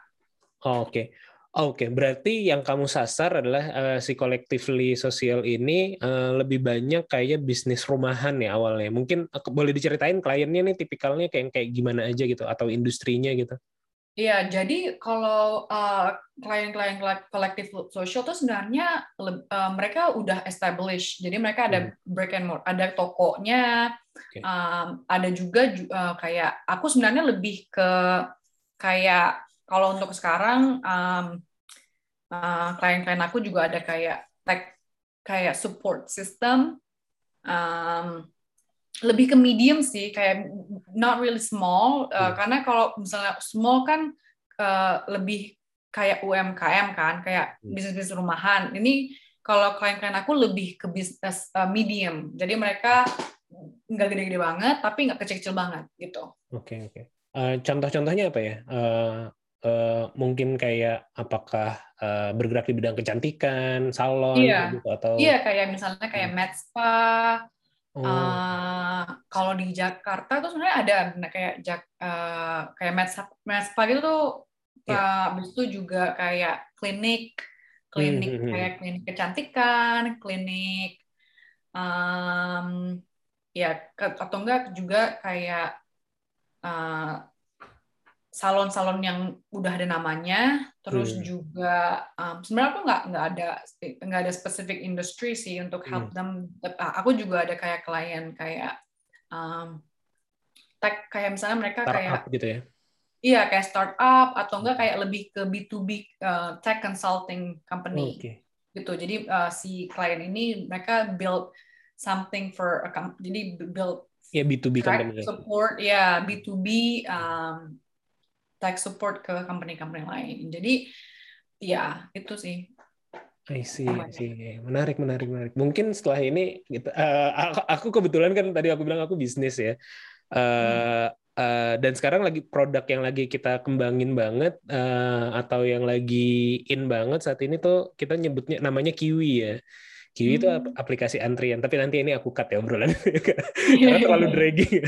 Oh, Oke. Oke, berarti yang kamu sasar adalah eh, si collectively sosial ini eh, lebih banyak kayak bisnis rumahan ya awalnya. Mungkin eh, boleh diceritain kliennya nih tipikalnya kayak kayak gimana aja gitu atau industrinya gitu. Iya, jadi kalau uh, klien-klien kolektif sosial tuh sebenarnya uh, mereka udah established. Jadi mereka ada brick and mortar, ada tokonya, Oke. um, ada juga ju- uh, kayak aku sebenarnya lebih ke kayak kalau untuk sekarang um, uh, klien-klien aku juga ada kayak tech kayak support system. Um, lebih ke medium sih kayak not really small uh, Hmm. karena kalau misalnya small kan uh, lebih kayak UMKM kan kayak Hmm. bisnis rumahan ini kalau klien-klien aku lebih ke bisnis uh, medium jadi mereka nggak gede-gede banget tapi nggak kecil-kecil banget gitu Oke, oke. Eh, contoh-contohnya apa ya? Eh, eh, mungkin kayak apakah eh, bergerak di bidang kecantikan, salon Iya. gitu atau iya kayak misalnya kayak med spa Oh, uh, kalau di Jakarta tuh sebenarnya ada nah, kayak Jak, uh, kayak med spa, med spa gitu tuh uh, habis itu juga kayak klinik klinik Hmm, hmm, hmm. kayak klinik kecantikan klinik um, ya ke- atau enggak juga kayak uh, salon-salon yang udah ada namanya terus Hmm. juga um, sebenarnya aku nggak nggak ada nggak ada specific industry sih untuk help them Ah, aku juga ada kayak klien kayak um, tech kayak misalnya mereka kayak startup gitu ya. iya kayak startup atau enggak kayak lebih ke B2B uh, tech consulting company Oke. gitu. Jadi uh, si klien ini mereka build something for a com- jadi build Ya B2B tech company. support ya B2B um, tech support ke company-company lain. Jadi ya itu sih. I see, I see. Menarik, menarik, menarik. Mungkin setelah ini, gitu, eh, aku, aku kebetulan kan tadi aku bilang aku bisnis ya. Eh, eh, dan sekarang lagi produk yang lagi kita kembangin banget eh, atau yang lagi in banget saat ini tuh kita nyebutnya namanya Kiwi ya. Kiwi itu ap- aplikasi antrian, tapi nanti ini aku cut ya obrolan (laughs) karena terlalu dragging.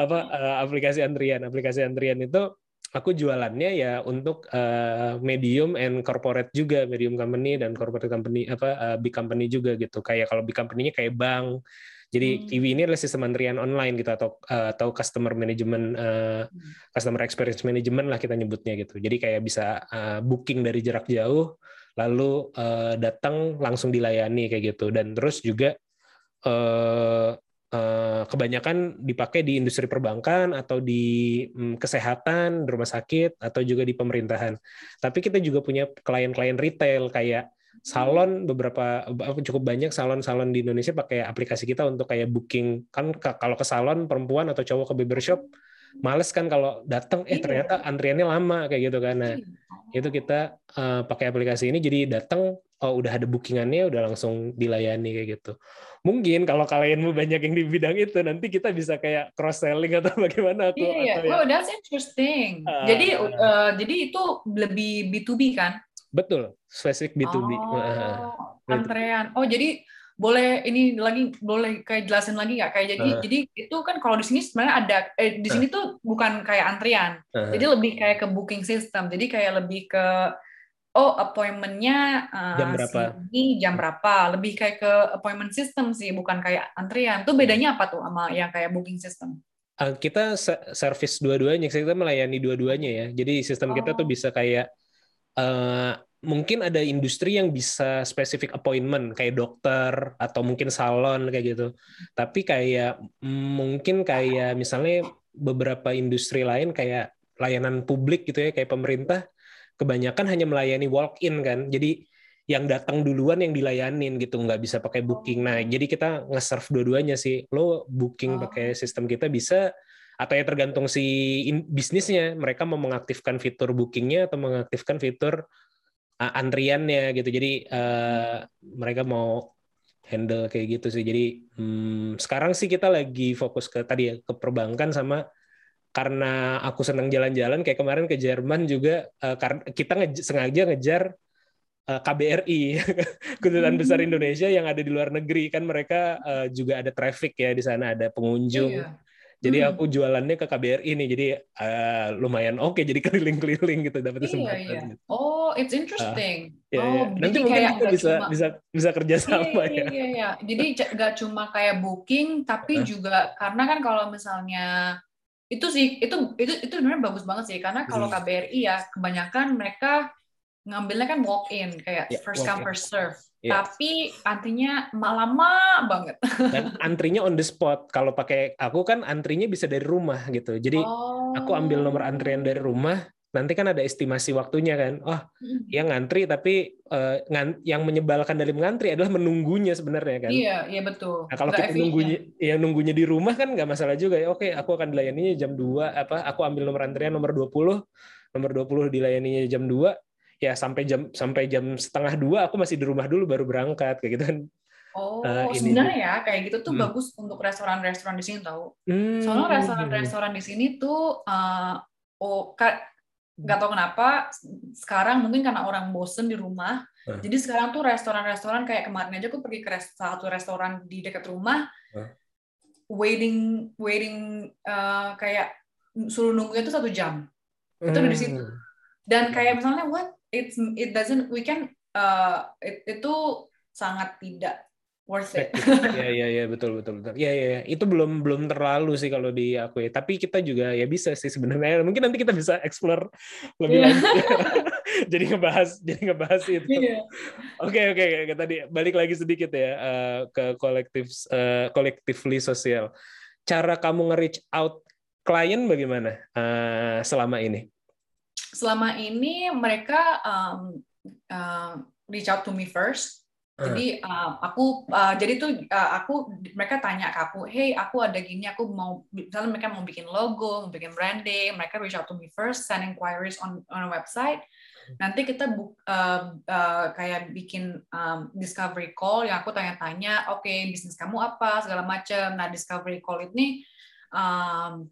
Apa eh, aplikasi antrian? Aplikasi antrian itu aku jualannya ya untuk eh, medium and corporate juga, medium company dan corporate company apa eh, big company juga gitu. Kayak kalau big company-nya kayak bank. Jadi Hmm. Kiwi ini adalah sistem antrian online gitu atau eh, atau customer management eh, customer experience management lah kita nyebutnya gitu. Jadi kayak bisa eh, booking dari jarak jauh lalu eh, datang langsung dilayani kayak gitu dan terus juga eh, kebanyakan dipakai di industri perbankan atau di mm, kesehatan, di rumah sakit atau juga di pemerintahan. Tapi kita juga punya klien-klien retail kayak salon beberapa cukup banyak salon-salon di Indonesia pakai aplikasi kita untuk kayak booking kan ka- kalau ke salon perempuan atau cowok ke barbershop males kan kalau datang eh Iya. ternyata antriannya lama kayak gitu kan nah Iya. itu kita eh, pakai aplikasi ini jadi datang oh udah ada bookingannya udah langsung dilayani kayak gitu mungkin kalau kalian mau banyak yang di bidang itu nanti kita bisa kayak cross selling atau (laughs) bagaimana aku Iya, iya. atau ya- Oh, that's interesting. Ah. jadi, uh, jadi itu lebih B2B kan? betul spesifik B2B Oh, Heeh. antrean. Oh, jadi boleh ini lagi boleh kayak jelasin lagi nggak kayak jadi Ah. jadi itu kan kalau di sini sebenarnya ada eh, di sini tuh bukan kayak antrian Heeh. jadi lebih kayak ke booking system jadi kayak lebih ke oh appointmentnya uh, Jam berapa? ini jam berapa lebih kayak ke appointment system sih bukan kayak antrian tuh bedanya apa tuh sama yang kayak booking system Uh, kita se- service dua-duanya, kita melayani dua-duanya ya. Jadi sistem kita tuh Oh. bisa kayak uh, mungkin ada industri yang bisa spesifik appointment kayak dokter atau mungkin salon kayak gitu. Tapi kayak mungkin kayak misalnya beberapa industri lain kayak layanan publik gitu ya kayak pemerintah kebanyakan hanya melayani walk-in kan. Jadi yang datang duluan yang dilayanin gitu nggak bisa pakai booking. Nah jadi kita nge-serve dua-duanya sih. Lo booking Oh. pakai sistem kita bisa atau ya tergantung si in- bisnisnya mereka mau mengaktifkan fitur bookingnya atau mengaktifkan fitur uh, antriannya gitu jadi uh, mereka mau handle kayak gitu sih jadi hmm, sekarang sih kita lagi fokus ke tadi ya ke perbankan sama karena aku senang jalan-jalan kayak kemarin ke Jerman juga uh, kita nge- sengaja ngejar uh, KBRI (laughs) kedutaan besar Hmm. Indonesia yang ada di luar negeri kan mereka uh, juga ada traffic ya di sana ada pengunjung Iya. jadi Hmm. aku jualannya ke KBRI nih, jadi eh, lumayan oke, jadi (laughs) keliling-keliling gitu dapat Iya, kesempatan. iya. gitu. Oh, it's interesting. Ya, oh, ya. Nanti jadi mungkin kita bisa cuma- bisa bisa kerja Iya, sama iya, ya. iya, iya. Jadi nggak cuma kayak booking, tapi juga karena kan kalau misalnya itu sih itu itu itu sebenarnya bagus banget sih karena kalau Hmm. KBRI ya kebanyakan mereka ngambilnya kan walk in kayak Ya, first come first serve. Ya. Tapi artinya lama banget. Dan (laughs) antrinya on the spot. Kalau pakai aku kan antrinya bisa dari rumah gitu. Jadi Oh. aku ambil nomor antrian dari rumah, nanti kan ada estimasi waktunya kan. Oh, Mm. ya ngantri tapi eh, ngan- yang menyebalkan dari mengantri adalah menunggunya sebenarnya kan. Iya, iya betul. Nah, kalau kita efisien. nunggunya ya nunggunya di rumah kan nggak masalah juga ya. Oke, aku akan dilayaninya jam 2 apa aku ambil nomor antrian nomor 20, nomor 20 dilayaninya jam 2, ya sampai jam sampai jam setengah dua aku masih di rumah dulu baru berangkat kayak gitu kan. Oh, ini sebenarnya ya kayak gitu tuh Hmm. bagus untuk restoran-restoran di sini tahu. Hmm. Soalnya restoran-restoran di sini tuh uh, oh ka- nggak tahu kenapa sekarang mungkin karena orang bosen di rumah. Hah? Jadi sekarang tuh restoran-restoran kayak kemarin aja aku pergi ke satu restoran di dekat rumah. Hah? Waiting waiting uh, kayak suruh nunggunya tuh satu jam. Itu udah di situ. Hmm. Dan kayak misalnya what it's it doesn't we can uh, it- itu sangat tidak worth it. ya ya ya betul betul betul ya ya ya. itu belum belum terlalu sih kalau di aku ya tapi kita juga ya bisa sih sebenarnya (laughs) mungkin nanti kita bisa explore lebih Iya. lanjut (laughs) jadi ngebahas jadi ngebahas itu Iya. Oke oke oke. tadi balik lagi sedikit ya eh, ke kolektif eh, collectively sosial. Cara kamu nge-reach out klien bagaimana eh, selama ini? selama ini mereka um, uh, reach out to me first. Jadi um, aku uh, jadi tuh uh, aku mereka tanya ke aku, hey aku ada gini, aku mau misalnya mereka mau bikin logo, mau bikin branding, mereka reach out to me first, send inquiries on on a website. Nanti kita bu, uh, uh, kayak bikin um, discovery call yang aku tanya-tanya, oke bisnis kamu apa segala macam. Nah discovery call ini um,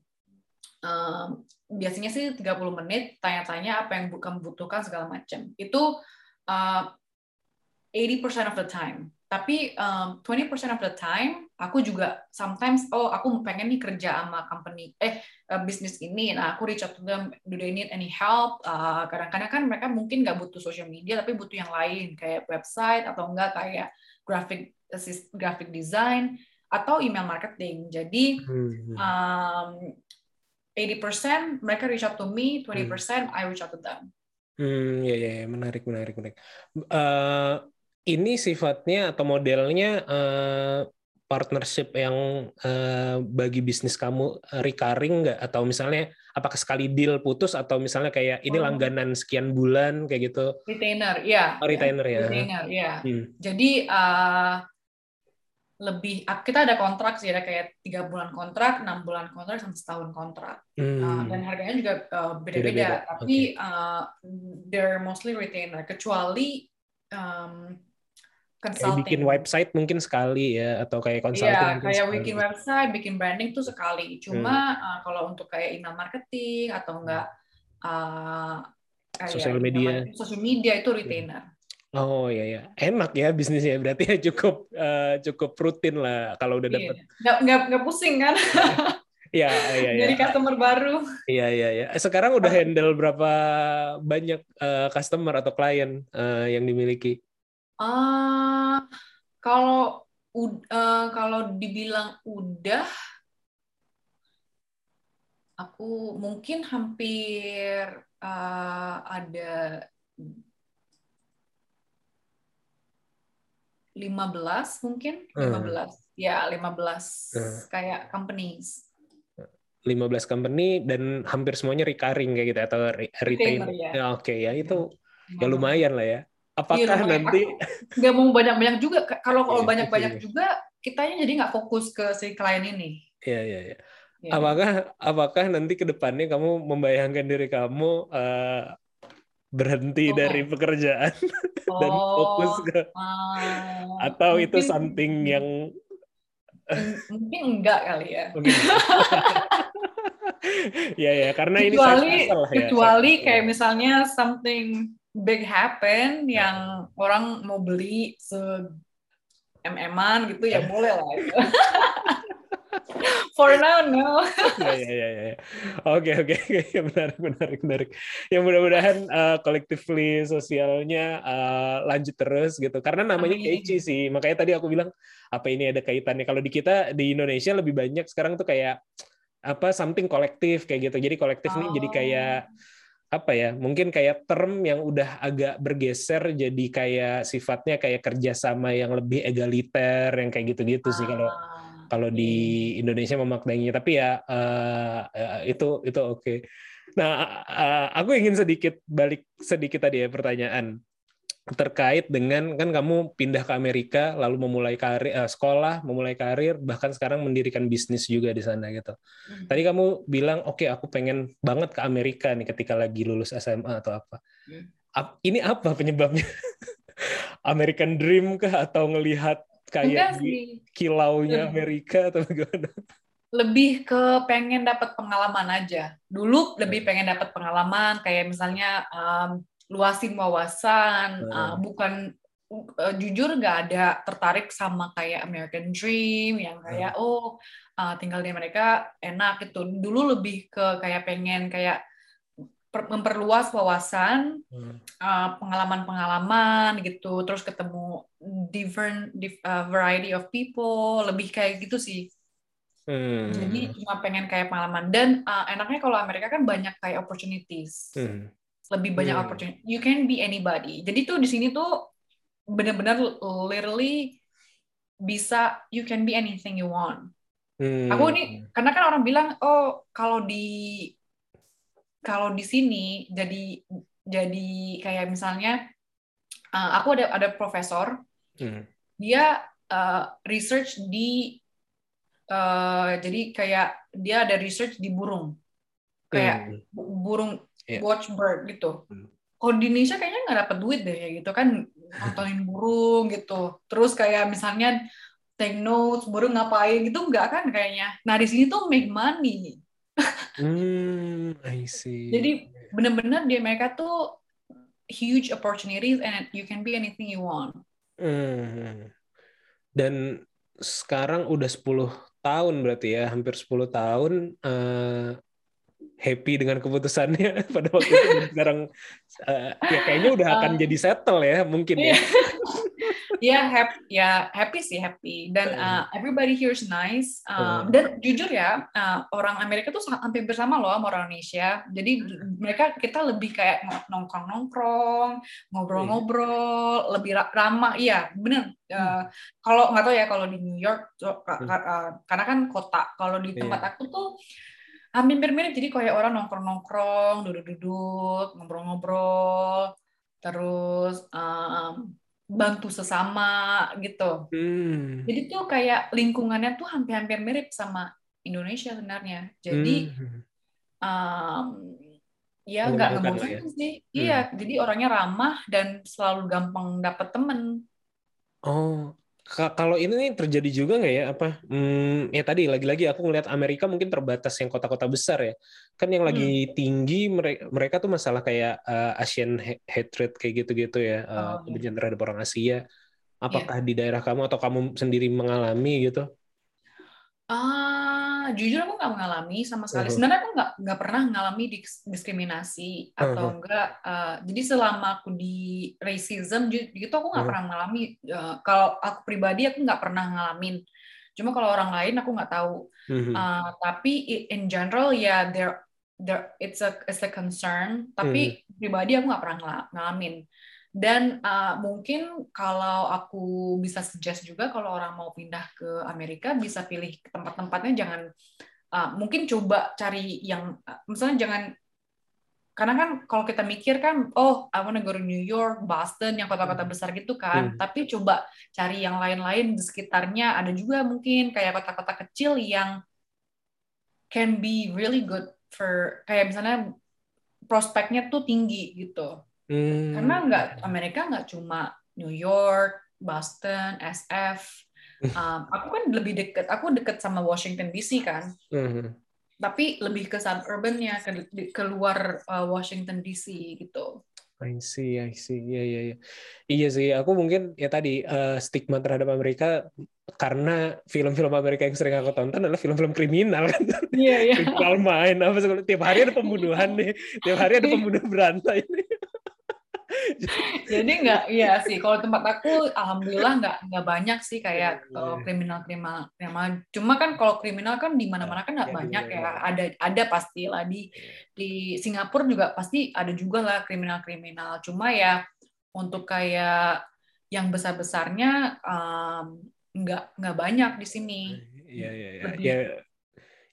um, biasanya sih 30 menit tanya-tanya apa yang kamu butuhkan segala macam. Itu uh, 80% of the time. Tapi um, 20% of the time aku juga sometimes oh aku pengen nih kerja sama company eh uh, bisnis ini. Nah, aku reach out to them do they need any help? Uh, kadang-kadang kan mereka mungkin nggak butuh social media tapi butuh yang lain kayak website atau enggak kayak graphic assist, graphic design atau email marketing. Jadi um, 80% mereka reach out to me, 20% I reach out to them. Hmm, ya, ya, ya, menarik, menarik, menarik. Eh, ini sifatnya atau modelnya eh, partnership yang eh, bagi bisnis kamu eh, recurring nggak atau misalnya apakah sekali deal putus atau misalnya kayak ini Oh. langganan sekian bulan kayak gitu Retainer, ya. Oh, retainer ya. Retainer, ya. Hmm. Jadi eh, lebih kita ada kontrak sih ada kayak tiga bulan kontrak, enam bulan kontrak, sampai setahun kontrak. Hmm. Uh, dan harganya juga uh, Beda-beda, beda-beda, tapi uh, they're mostly retainer kecuali um, kayak bikin website mungkin sekali ya atau kayak consulting Iya, kayak sekali. bikin website, bikin branding tuh sekali. Cuma Hmm. uh, kalau untuk kayak email marketing atau enggak uh, kayak Sosial media. social media itu retainer. Oh iya ya, enak ya bisnisnya berarti ya cukup eh, cukup rutin lah kalau udah Iya. dapat. Nggak, nggak, nggak pusing kan? (laughs) Iya iya iya. Jadi customer baru. Iya iya iya. Sekarang udah handle berapa banyak eh, customer atau klien eh, yang dimiliki? Ah, kalau eh, kalau dibilang udah, aku mungkin hampir eh, ada 15 mungkin, Hmm. 15. Ya, 15 Hmm. kayak companies. 15 company dan hampir semuanya recurring kayak gitu atau re- Retainer, ya. Ya, Oke ya itu ya lumayan lah ya. Apakah Iya, nanti Nggak mau banyak-banyak juga. Kalau kalau Iya, banyak-banyak betul. juga, kitanya jadi nggak fokus ke si klien ini. ya ya ya. Ya. Apakah apakah nanti ke depannya kamu membayangkan diri kamu eh, berhenti Oh. dari pekerjaan (laughs) dan fokus ke ah, atau itu mungkin- something yang mungkin enggak kali ya. mungkin (laughs) ya ya karena ini kecuali hustle lah ya, kecuali kayak misalnya something big happen yang orang mau beli se mm-an gitu ya boleh lah. For now no. ya ya ya ya. Oke oke oke (laughs) menarik menarik menarik. Yang mudah-mudahan uh, collectively sosialnya uh, lanjut terus gitu. Karena namanya. Keiichi sih. Makanya tadi aku bilang apa ini ada kaitannya. Kalau di kita di Indonesia lebih banyak sekarang tuh kayak apa something kolektif kayak gitu. Jadi kolektif nih jadi kayak apa ya? Mungkin kayak term yang udah agak bergeser jadi kayak sifatnya kayak kerjasama yang lebih egaliter yang kayak gitu-gitu sih kalau Ah, kalau di Indonesia memaknainya tapi ya eh, itu itu oke. Nah, eh, aku ingin sedikit balik sedikit tadi ya pertanyaan terkait dengan kan kamu pindah ke Amerika lalu memulai karir eh, sekolah, memulai karir bahkan sekarang mendirikan bisnis juga di sana gitu. Hmm. Tadi kamu bilang oke aku pengen banget ke Amerika nih ketika lagi lulus SMA atau apa. Hmm. Ini apa penyebabnya? (laughs) American Dream kah atau ngelihat kayak kilaunya Hmm. Amerika atau bagaimana? lebih ke pengen dapat pengalaman aja. Dulu lebih pengen dapat pengalaman kayak misalnya um, luasin wawasan, Hmm. uh, bukan uh, jujur nggak ada tertarik sama kayak American Dream yang kayak oh uh, tinggal di Amerika enak gitu. Dulu lebih ke kayak pengen kayak per- memperluas wawasan, Hmm. uh, pengalaman-pengalaman gitu, terus ketemu different dif- uh, variety of people, lebih kayak gitu sih. Hmm. Jadi cuma pengen kayak pengalaman dan uh, enaknya kalau Amerika kan banyak kayak opportunities. Hmm. Lebih banyak Hmm. opportunity. You can be anybody. Jadi tuh di sini tuh benar-benar literally bisa you can be anything you want. Hmm. Aku ini karena kan orang bilang oh kalau di kalau di sini jadi jadi kayak misalnya uh, aku ada ada profesor Hmm. dia uh, research di uh, jadi kayak dia ada research di burung kayak Hmm. bu- burung Iya. watch bird gitu. Hmm. Kalau di Indonesia kayaknya nggak dapat duit deh kayak gitu kan nontonin burung gitu. Terus kayak misalnya take notes burung ngapain gitu nggak kan kayaknya. Nah di sini tuh make money. Hmm, I see. Jadi bener-bener di Amerika tuh huge opportunities and you can be anything you want. Hmm. Dan sekarang udah 10 tahun berarti ya, hampir 10 tahun eh, happy dengan keputusannya (laughs) pada waktu itu sekarang uh, ya kayaknya udah akan Uh, jadi settle ya mungkin ya. Iya, (laughs) ya happy, ya happy sih happy. Dan uh, everybody here is nice. Uh, Hmm. dan jujur ya, uh, orang Amerika tuh sangat hampir bersama loh sama orang Indonesia. Jadi mereka kita lebih kayak nongkrong-nongkrong, ngobrol-ngobrol, lebih ra- ramah. Iya, bener. Uh, Kalau nggak tahu ya kalau di New York, uh, karena kan kota. Kalau di tempat Iya. aku tuh hampir mirip. Jadi kayak orang nongkrong-nongkrong, duduk-duduk, ngobrol-ngobrol, terus um, bantu sesama gitu. Hmm. Jadi tuh kayak lingkungannya tuh hampir-hampir mirip sama Indonesia sebenarnya. Jadi Hmm. um, ya nggak lah ya. sih. Iya, jadi orangnya ramah dan selalu gampang dapet temen. Oh, kalau ini nih terjadi juga nggak ya apa? Hmm, ya tadi lagi-lagi aku ngelihat Amerika mungkin terbatas yang kota-kota besar ya. Kan yang lagi tinggi mereka mereka tuh masalah kayak uh, Asian ha- hatred kayak gitu-gitu ya, uh, Oh, iya. kebencian terhadap orang Asia. Apakah di daerah kamu atau kamu sendiri mengalami gitu? Ah, jujur aku nggak mengalami sama sekali. Uh-huh. Sebenarnya aku nggak nggak pernah mengalami dis- diskriminasi atau Uh-huh. enggak. eh, jadi selama aku di racism gitu aku nggak Uh-huh. pernah mengalami. Eh, kalau aku pribadi aku nggak pernah ngalamin. Cuma kalau orang lain aku nggak tahu. Uh, tapi in general ya there there it's a it's a concern. Tapi pribadi aku nggak pernah ngala- ngalamin. Dan uh, mungkin kalau aku bisa suggest juga kalau orang mau pindah ke Amerika bisa pilih tempat-tempatnya jangan uh, mungkin coba cari yang uh, misalnya jangan karena kan kalau kita mikir kan oh I wanna go to New York, Boston yang kota-kota besar gitu kan. Hmm. Tapi coba cari yang lain-lain di sekitarnya ada juga mungkin kayak kota-kota kecil yang can be really good for kayak misalnya prospeknya tuh tinggi gitu. Hmm. Karena nggak Amerika nggak cuma New York, Boston, SF. Um, aku kan lebih deket, aku deket sama Washington DC kan, Mhm. tapi lebih ke suburbannya, ke keluar uh, Washington DC gitu. I see, I see. Iya, iya, iya. Iya sih, aku mungkin ya tadi eh, stigma terhadap Amerika karena film-film Amerika yang sering aku tonton adalah film-film kriminal kan. Iya iya. (laughs) Main apa segala tiap hari ada pembunuhan (laughs) nih. Tiap hari ada pembunuh berantai nih. (laughs) Jadi nggak, iya sih. Kalau tempat aku, alhamdulillah nggak nggak banyak sih kayak Iya, kalau iya. kriminal kriminal kriminal. Cuma kan kalau kriminal kan di mana-mana kan nggak Iya, banyak ya. Ada ada pastilah di di Singapura juga pasti ada juga lah kriminal kriminal. Cuma ya untuk kayak yang besar besarnya nggak nggak banyak di sini. Iya, iya, iya.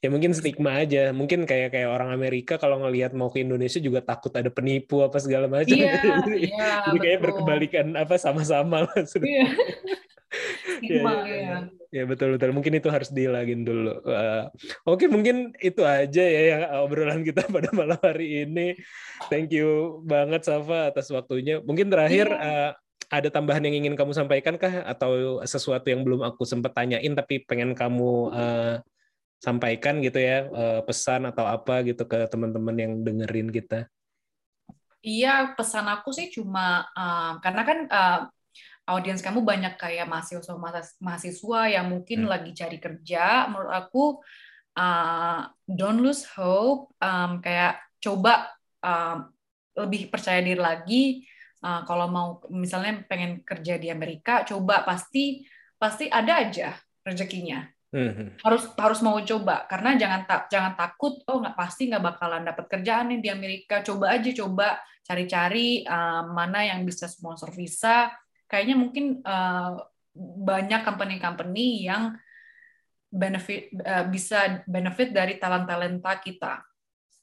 Ya, ya mungkin stigma aja. Mungkin kayak kayak orang Amerika kalau ngelihat mau ke Indonesia juga takut ada penipu apa segala macam. Iya, (laughs) Jadi- iya, Jadi kayak berkebalikan apa sama-sama lah. (laughs) Iya. (laughs) Iya, Stigma, iya, ya. Ya betul betul. Mungkin itu harus dihilangin dulu. Uh, Oke mungkin itu aja ya yang obrolan kita pada malam hari ini. Thank you banget Safa atas waktunya. Mungkin terakhir uh, ada tambahan yang ingin kamu sampaikan kah atau sesuatu yang belum aku sempat tanyain tapi pengen kamu uh, sampaikan gitu ya uh, pesan atau apa gitu ke teman-teman yang dengerin kita. Iya, pesan aku sih cuma um, karena kan uh, audiens kamu banyak kayak mahasiswa mahasiswa yang mungkin Hmm. lagi cari kerja. Menurut aku uh, don't lose hope. Um, kayak coba um, lebih percaya diri lagi. Uh, kalau mau misalnya pengen kerja di Amerika, coba pasti pasti ada aja rezekinya Mhm. harus harus mau coba karena jangan tak jangan takut oh nggak pasti nggak bakalan dapat kerjaan nih di Amerika coba aja coba cari-cari uh, mana yang bisa sponsor visa kayaknya mungkin uh, banyak company-company yang benefit uh, bisa benefit dari talent talenta kita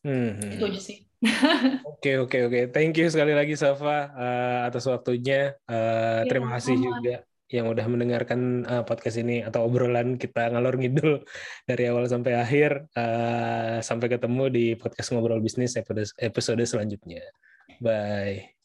Mhm. itu aja sih (laughs) Oke oke oke, thank you sekali lagi Safa uh, atas waktunya. Uh, Ya, terima kasih sama-sama. juga yang udah mendengarkan uh, podcast ini atau obrolan kita ngalor ngidul (laughs) dari awal sampai akhir. Uh, sampai ketemu di podcast ngobrol bisnis episode episode selanjutnya. Bye.